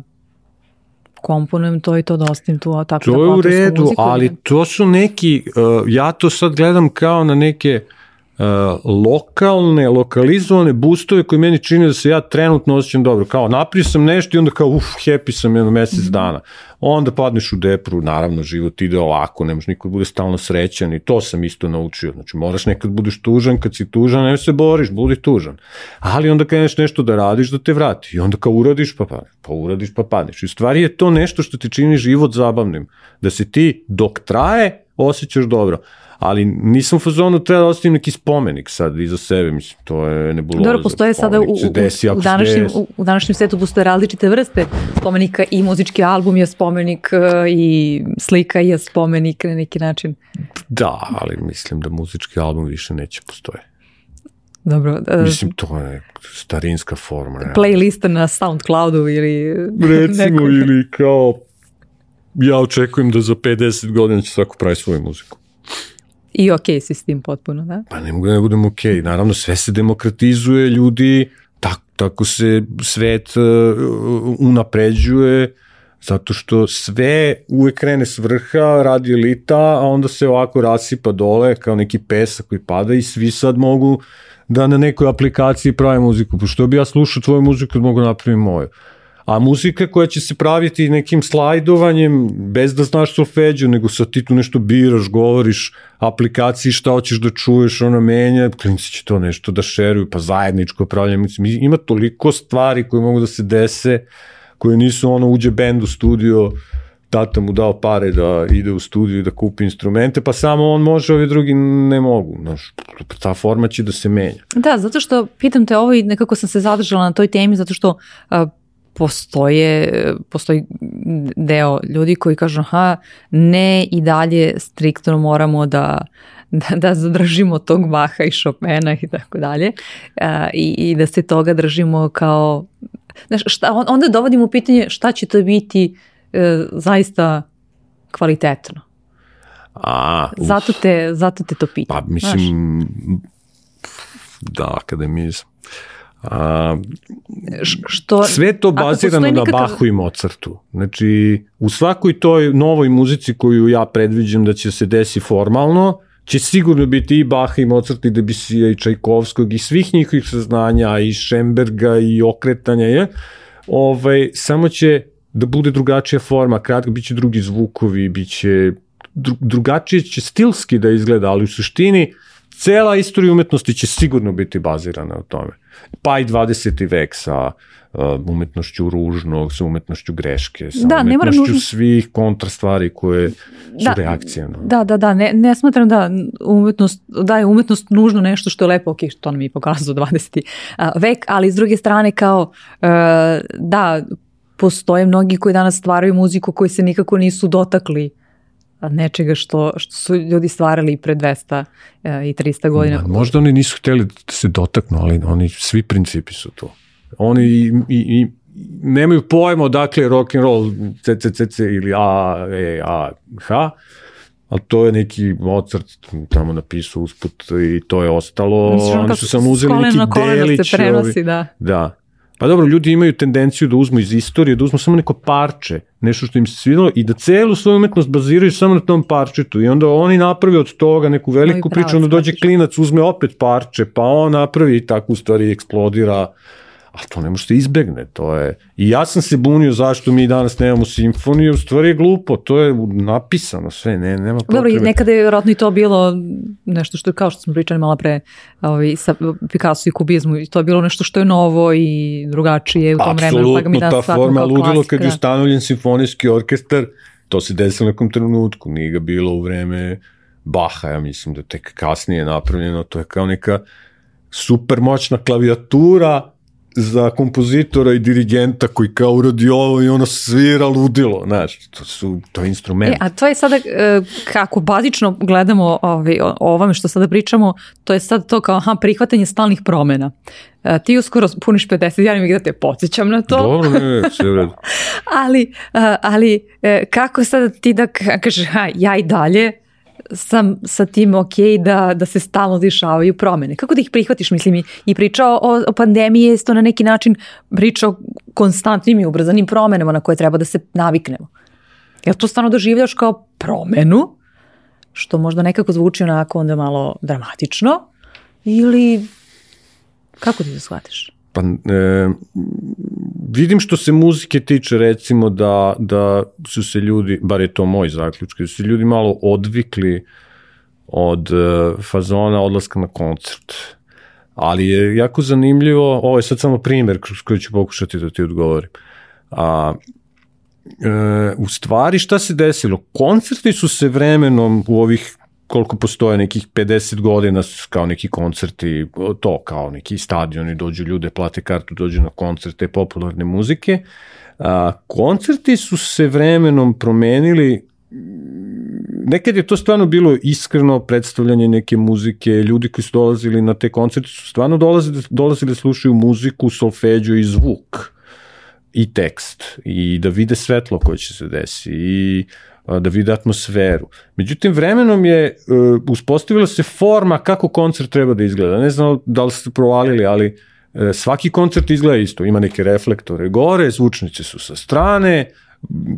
komponujem to i to da ostavim tu, tako to da je u redu, muziku, ali to su neki, uh, ja to sad gledam kao na neke uh, lokalne, lokalizovane boostove koji meni čine da se ja trenutno osjećam dobro. Kao napravio sam nešto i onda kao uf, happy sam jedno mesec -hmm. dana. Onda padneš u depru, naravno život ide ovako, ne može niko da bude stalno srećan i to sam isto naučio. Znači moraš nekad budeš tužan, kad si tužan, ne se boriš, budi tužan. Ali onda kreneš nešto da radiš da te vrati. I onda kao uradiš pa padneš, pa uradiš pa padneš. I u stvari je to nešto što ti čini život zabavnim. Da se ti dok traje osjećaš dobro ali nisam u fazonu treba da ostavim neki spomenik sad iza sebe, mislim, to je nebuloza. Dobro, postoje sada u, u, u, današnjem, u, u današnjem svetu postoje različite vrste spomenika i muzički album je spomenik e, i slika je spomenik na neki način. Da, ali mislim da muzički album više neće postoje. Dobro. Uh, Mislim, to je starinska forma. Ne? Playlista na Soundcloudu ili... Recimo, neko... ili kao ja očekujem da za 50 godina će svako pravi svoju muziku. I okej okay si s tim potpuno, da? Pa ne mogu da ne budem okej. Okay. Naravno, sve se demokratizuje, ljudi, tak, tako se svet uh, unapređuje, zato što sve uvek krene s vrha, radi elita, a onda se ovako rasipa dole kao neki pesak koji pada i svi sad mogu da na nekoj aplikaciji prave muziku. Pošto bi ja slušao tvoju muziku kad mogu da napraviti moju. A muzika koja će se praviti nekim slajdovanjem, bez da znaš solfeđu, nego sa ti tu nešto biraš, govoriš, aplikaciji šta hoćeš da čuješ, ona menja, klinci će to nešto da šeruju, pa zajedničko pravljanje, mislim, ima toliko stvari koje mogu da se dese, koje nisu ono uđe bend u studio, tata mu dao pare da ide u studiju i da kupi instrumente, pa samo on može, ovi drugi ne mogu. Znaš, ta forma će da se menja. Da, zato što, pitam te ovo i nekako sam se zadržala na toj temi, zato što uh, postoje, postoji deo ljudi koji kažu aha, ne i dalje striktno moramo da, da, da zadržimo tog Baha i Chopina i tako dalje i, i da se toga držimo kao znaš, šta, onda dovodimo u pitanje šta će to biti e, zaista kvalitetno. A, zato, te, zato te to pitam. Pa mislim, znaš? Da, akademizam. A, što, sve to bazirano na nekakav... Bahu i Mozartu. Znači, u svakoj toj novoj muzici koju ja predviđam da će se desi formalno, će sigurno biti i Baha i Mozart i Debusija i Čajkovskog i svih njihovih saznanja i Šemberga i okretanja je, ovaj, samo će da bude drugačija forma, kratko, bit će drugi zvukovi, bit će drugačije će stilski da izgleda, ali u suštini cela istorija umetnosti će sigurno biti bazirana o tome. Pa i 20. vek sa uh, umetnošću ružnog, sa umetnošću greške, sa da, umetnošću nužno... svih kontrastvari koje su da, reakcije. No. Da, da, da, ne, ne smatram da umetnost, da je umetnost nužno nešto što je lepo, ok, što nam je pokazao 20. vek, ali s druge strane kao, uh, da, postoje mnogi koji danas stvaraju muziku koji se nikako nisu dotakli nečega što, što su ljudi stvarali pre 200 e, i 300 godina. Možda oni nisu hteli da se dotaknu, ali oni svi principi su to. Oni i, i, i nemaju pojma odakle rock and roll CCCC ili A, E, A, H, ali to je neki Mozart tamo napisao usput i to je ostalo. Mislim, oni su samo uzeli neki delić. Se prenosi, da. Da, Pa dobro, ljudi imaju tendenciju da uzmu iz istorije, da uzmu samo neko parče, nešto što im se svidalo i da celu svoju umetnost baziraju samo na tom parčetu. I onda oni naprave od toga neku veliku priču, onda dođe klinac, uzme opet parče, pa on napravi i tako u stvari eksplodira a to ne može se izbegne, to je, i ja sam se bunio zašto mi danas nemamo simfoniju, stvari je glupo, to je napisano sve, ne, nema potrebe. Dobro, nekada je vjerojatno i to bilo nešto što je, kao što smo pričali malo pre, ovaj, sa Picasso i kubizmu, i to je bilo nešto što je novo i drugačije u tom vremenu, pa ga mi danas ta forma ludilo kad je da. ustanovljen simfonijski orkestar, to se desilo u nekom trenutku, nije ga bilo u vreme Baha, ja mislim da tek kasnije napravljeno, to je kao neka super moćna klavijatura za kompozitora i dirigenta koji kao uradi ovo i ono svira ludilo, znaš, to su, to je instrument. E, a to je sada, e, kako bazično gledamo ovaj, o ovome što sada pričamo, to je sad to kao aha, prihvatanje stalnih promena. E, ti uskoro puniš 50, ja ne da te podsjećam na to. Dobro, ne, ne, sve u redu. <laughs> ali, ali kako sada ti da kažeš, ha, ja i dalje sam sa tim ok da, da se stalno dešavaju promene. Kako da ih prihvatiš? Mislim, i, i priča o, o pandemiji je to na neki način priča o konstantnim i ubrzanim promenama na koje treba da se naviknemo. Jel to stvarno doživljaš kao promenu, što možda nekako zvuči onako onda malo dramatično, ili kako ti to shvatiš? Pa e, vidim što se muzike tiče recimo da, da su se ljudi, bar je to moj zaključak, da su se ljudi malo odvikli od e, fazona odlaska na koncert. Ali je jako zanimljivo, ovo je sad samo primer koji ću pokušati da ti odgovorim. A, e, u stvari šta se desilo? Koncerti su se vremenom u ovih koliko postoje nekih 50 godina kao neki koncerti, to kao neki stadioni, dođu ljude, plate kartu, dođu na koncerte popularne muzike. A, koncerti su se vremenom promenili nekad je to stvarno bilo iskreno predstavljanje neke muzike, ljudi koji su dolazili na te koncerte su stvarno dolazili, dolazili da slušaju muziku, solfeđu i zvuk i tekst i da vide svetlo koje će se desi i da vide atmosferu. Međutim, vremenom je uh, uspostavila se forma kako koncert treba da izgleda. Ne znam da li ste provalili, ali uh, svaki koncert izgleda isto. Ima neke reflektore gore, zvučnice su sa strane,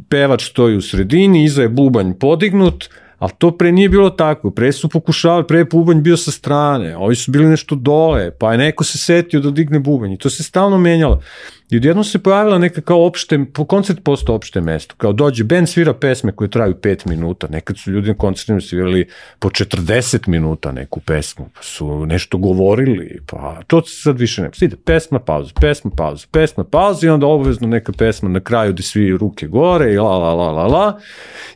pevač stoji u sredini, iza je bubanj podignut, ali to pre nije bilo tako. Pre su pokušavali, pre je bubanj bio sa strane, ovi su bili nešto dole, pa je neko se setio da digne bubanj i to se stalno menjalo. I odjednom se pojavila neka kao opšte, koncert postao opšte mesto. Kao dođe, band svira pesme koje traju 5 minuta. Nekad su ljudi na koncertima svirali po 40 minuta neku pesmu, pa su nešto govorili, pa to sad više ne. Ide pesma, pauza, pesma, pauza, pesma, pauza i onda obavezno neka pesma na kraju gde svi ruke gore i la, la, la, la, la.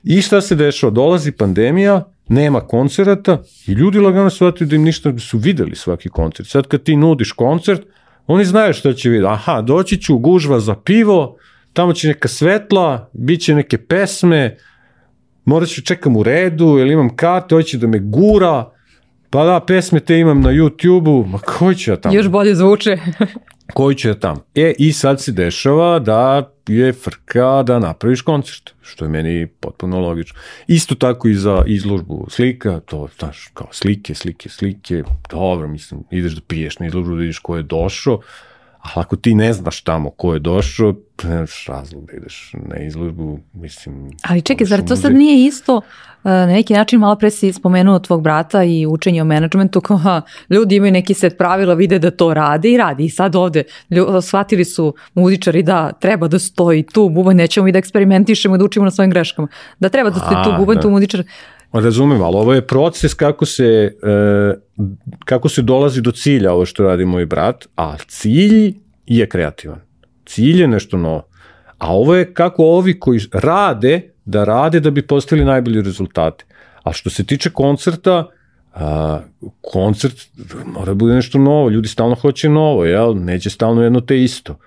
I šta se dešava? Dolazi pandemija, nema koncerata i ljudi lagano shvataju da im ništa su videli svaki koncert. Sad kad ti nudiš koncert, Oni znaju šta će vidjeti. Aha, doći ću gužva za pivo, tamo će neka svetla, bit će neke pesme, morat ću čekam u redu, jer imam karte, hoće da me gura, pa da, pesme te imam na YouTube-u, ma koji će ja tamo? Još bolje zvuče. <laughs> koji će tamo. E, i sad se dešava da je frka da napraviš koncert, što je meni potpuno logično. Isto tako i za izložbu slika, to, znaš, kao slike, slike, slike, dobro, mislim, ideš da piješ na izložbu, da vidiš ko je došao, Ali ako ti ne znaš tamo ko je došao, nemaš razlog da ideš na izložbu, mislim... Ali čekaj, zar to sad nije isto, e, na neki način malo pre si spomenuo tvog brata i učenje o menadžmentu, kao ha, ljudi imaju neki set pravila, vide da to rade i radi. I sad ovde shvatili su muzičari da treba da stoji tu bubanj, nećemo mi da eksperimentišemo, da učimo na svojim greškama. Da treba da stoji tu bubanj, da. tu muzičar. Razumem, ali ovo je proces kako se, e, kako se dolazi do cilja, ovo što radi moj brat, a cilj je kreativan. Cilj je nešto novo. A ovo je kako ovi koji rade, da rade da bi postali najbolji rezultati. A što se tiče koncerta, a, koncert mora da bude nešto novo, ljudi stalno hoće novo, jel? neće stalno jedno te isto.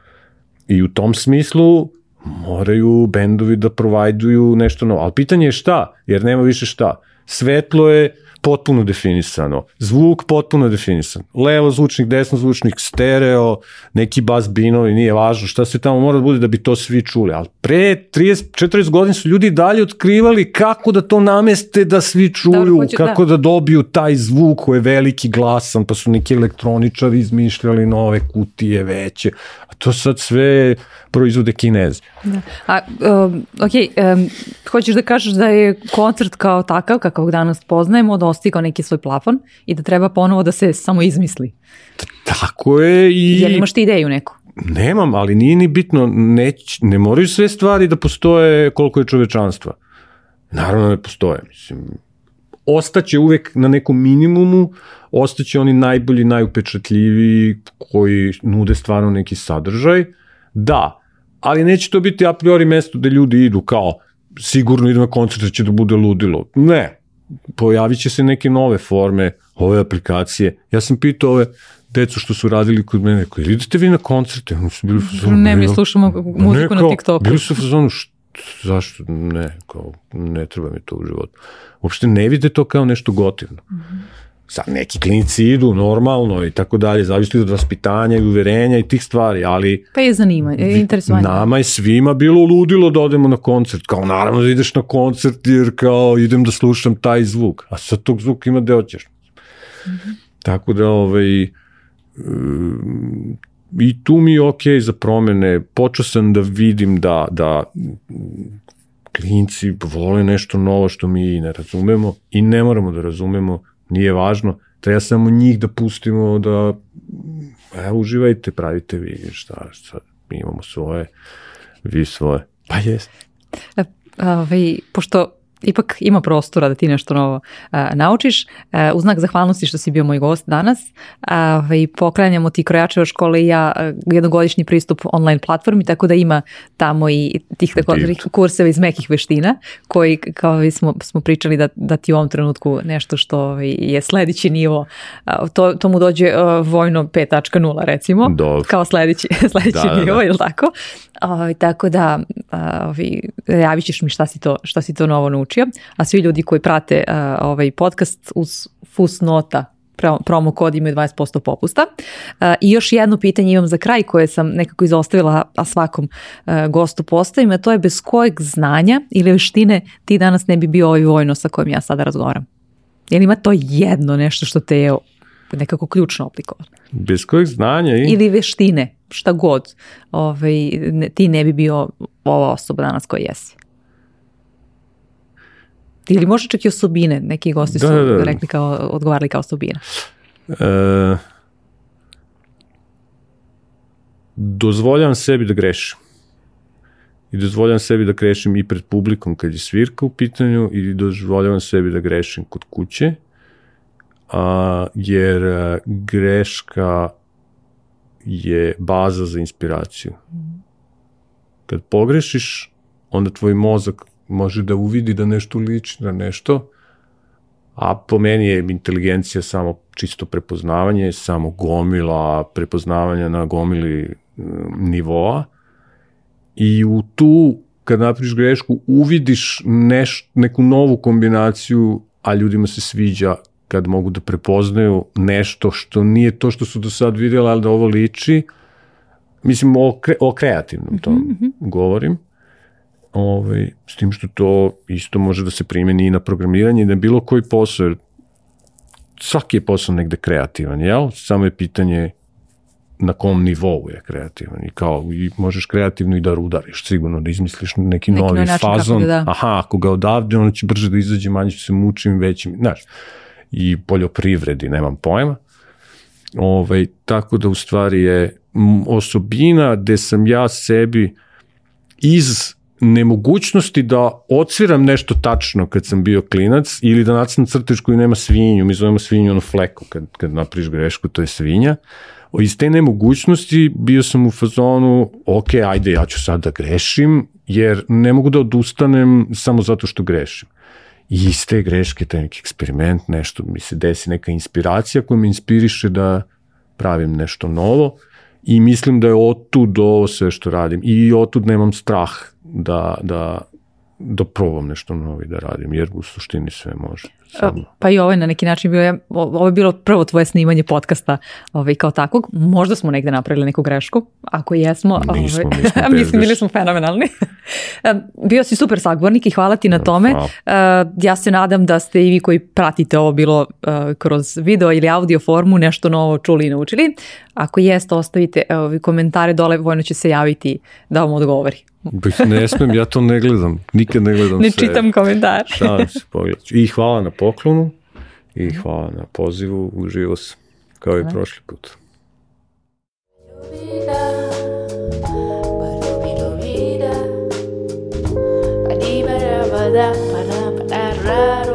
I u tom smislu moraju bendovi da provajduju nešto novo. Ali pitanje je šta, jer nema više šta. Svetlo je potpuno definisano, zvuk potpuno definisan, levo zvučnik, desno zvučnik, stereo, neki bas binovi, nije važno šta se tamo mora da bude da bi to svi čuli, ali pre 30, 40 godina su ljudi dalje otkrivali kako da to nameste da svi čuju, Dobro, hoću, kako da. da dobiju taj zvuk koji je veliki glasan, pa su neki elektroničari izmišljali nove kutije veće, a to sad sve proizvode kinezi. Da. A, um, ok, um, hoćeš da kažeš da je koncert kao takav, kakav danas poznajemo, dostigao neki svoj plafon i da treba ponovo da se samo izmisli. Tako je i... Jel imaš ti ideju neku? Nemam, ali nije ni bitno, ne, ne moraju sve stvari da postoje koliko je čovečanstva. Naravno ne postoje, mislim. Ostaće uvek na nekom minimumu, ostaće oni najbolji, najupečatljiviji koji nude stvarno neki sadržaj. Da, ali neće to biti a priori mesto gde ljudi idu kao sigurno idem na koncert da će da bude ludilo. Ne, pojavit će se neke nove forme, ove aplikacije. Ja sam pitao ove decu što su radili kod mene, koji idete vi na koncerte? Oni su bili fazonu, ne, mi slušamo muziku ne, kao, na TikToku. Bili su u fazonu, zašto? Ne, kao, ne treba mi to u životu. Uopšte ne vide to kao nešto gotivno. Mm -hmm. Sad neki klinici idu normalno i tako dalje, zavisno od vaspitanja i uverenja i tih stvari, ali... Pa je zanimanje, je interesovanje. Nama je svima bilo ludilo da odemo na koncert, kao naravno da ideš na koncert jer kao idem da slušam taj zvuk, a sad tog zvuka ima da hoćeš. Mm -hmm. Tako da, ovaj, um, i tu mi je okej okay za promene, počeo sam da vidim da, da klinci vole nešto novo što mi ne razumemo i ne moramo da razumemo nije važno, treba samo njih da pustimo da evo, uživajte, pravite vi šta, šta, mi imamo svoje, vi svoje. Pa jest. E, ovaj, pošto ipak ima prostora da ti nešto novo uh, naučiš. Uh, u znak zahvalnosti što si bio moj gost danas. Uh, i poklanjamo ti Krojačeva škole i ja uh, jednogodišnji pristup online platformi, tako da ima tamo i tih tako kurseva iz mekih veština, koji kao smo, smo pričali da, da ti u ovom trenutku nešto što je sledeći nivo, uh, to, to mu dođe uh, vojno 5.0 recimo, Dov. kao sledeći, <laughs> sledeći da, nivo, da, da. je li tako? Uh, tako da uh, javit ćeš mi šta si to, šta si to novo naučio naučio, a svi ljudi koji prate uh, ovaj podcast uz fusnota promo kod imaju 20% popusta. I još jedno pitanje imam za kraj koje sam nekako izostavila, a svakom gostu postavim, a to je bez kojeg znanja ili veštine ti danas ne bi bio ovaj vojno sa kojim ja sada razgovaram? Jel ima to jedno nešto što te je nekako ključno oblikovano? Bez kojeg znanja i... Ili veštine, šta god, ovaj, ne, ti ne bi bio ova osoba danas koja jesi. Ili možda čak i osobine, neki gosti da, su da, da. rekli kao, odgovarali kao osobina. E, dozvoljam sebi da grešim. I dozvoljam sebi da grešim i pred publikom kad je svirka u pitanju i dozvoljavam sebi da grešim kod kuće, a, jer a, greška je baza za inspiraciju. Kad pogrešiš, onda tvoj mozak može da uvidi da nešto liči na nešto, a po meni je inteligencija samo čisto prepoznavanje, samo gomila prepoznavanja na gomili mm, nivoa. I u tu kad napriš grešku uvidiš neš, neku novu kombinaciju, a ljudima se sviđa kad mogu da prepoznaju nešto što nije to što su do sad vidjeli, ali da ovo liči, mislim o, kre, o kreativnom tom mm -hmm. govorim, ovaj, s tim što to isto može da se primeni i na programiranje i na bilo koji posao, jer svaki je posao negde kreativan, jel? Samo je pitanje na kom nivou je kreativan i kao i možeš kreativno i da rudariš sigurno da izmisliš neki, neki novi fazon da. aha ako ga odavde on će brže da izađe manje će se mučim većim znaš i poljoprivredi nemam pojma ovaj, tako da u stvari je osobina gde sam ja sebi iz nemogućnosti da odsviram nešto tačno kad sam bio klinac ili da nacrtam crtež koji nema svinju, mi zovemo svinju ono fleku kad, kad napriš grešku, to je svinja. Iz te nemogućnosti bio sam u fazonu, ok, ajde, ja ću sad da grešim, jer ne mogu da odustanem samo zato što grešim. I iz te greške, taj neki eksperiment, nešto mi se desi, neka inspiracija koja me inspiriše da pravim nešto novo i mislim da je otud ovo sve što radim i otud nemam strah da, da, da probam nešto novo i da radim, jer u suštini sve može. Samo. Pa i ovo je na neki način bilo, ovo je bilo prvo tvoje snimanje podcasta ovaj, kao takvog. Možda smo negde napravili neku grešku, ako jesmo. Nismo, ovaj, nismo <laughs> Mislim, bili smo fenomenalni. <laughs> Bio si super sagovornik i hvala ti na tome. Hvala. Ja se nadam da ste i vi koji pratite ovo bilo kroz video ili audio formu nešto novo čuli i naučili. Ako jeste, ostavite komentare dole, vojno će se javiti da vam odgovori. Ne smem, ja to ne gledam. Nikad ne gledam Ne čitam komentar. Šalim se, pogledaj. I hvala na poklonu i hvala na pozivu. Uživo sam, kao i prošli put. Da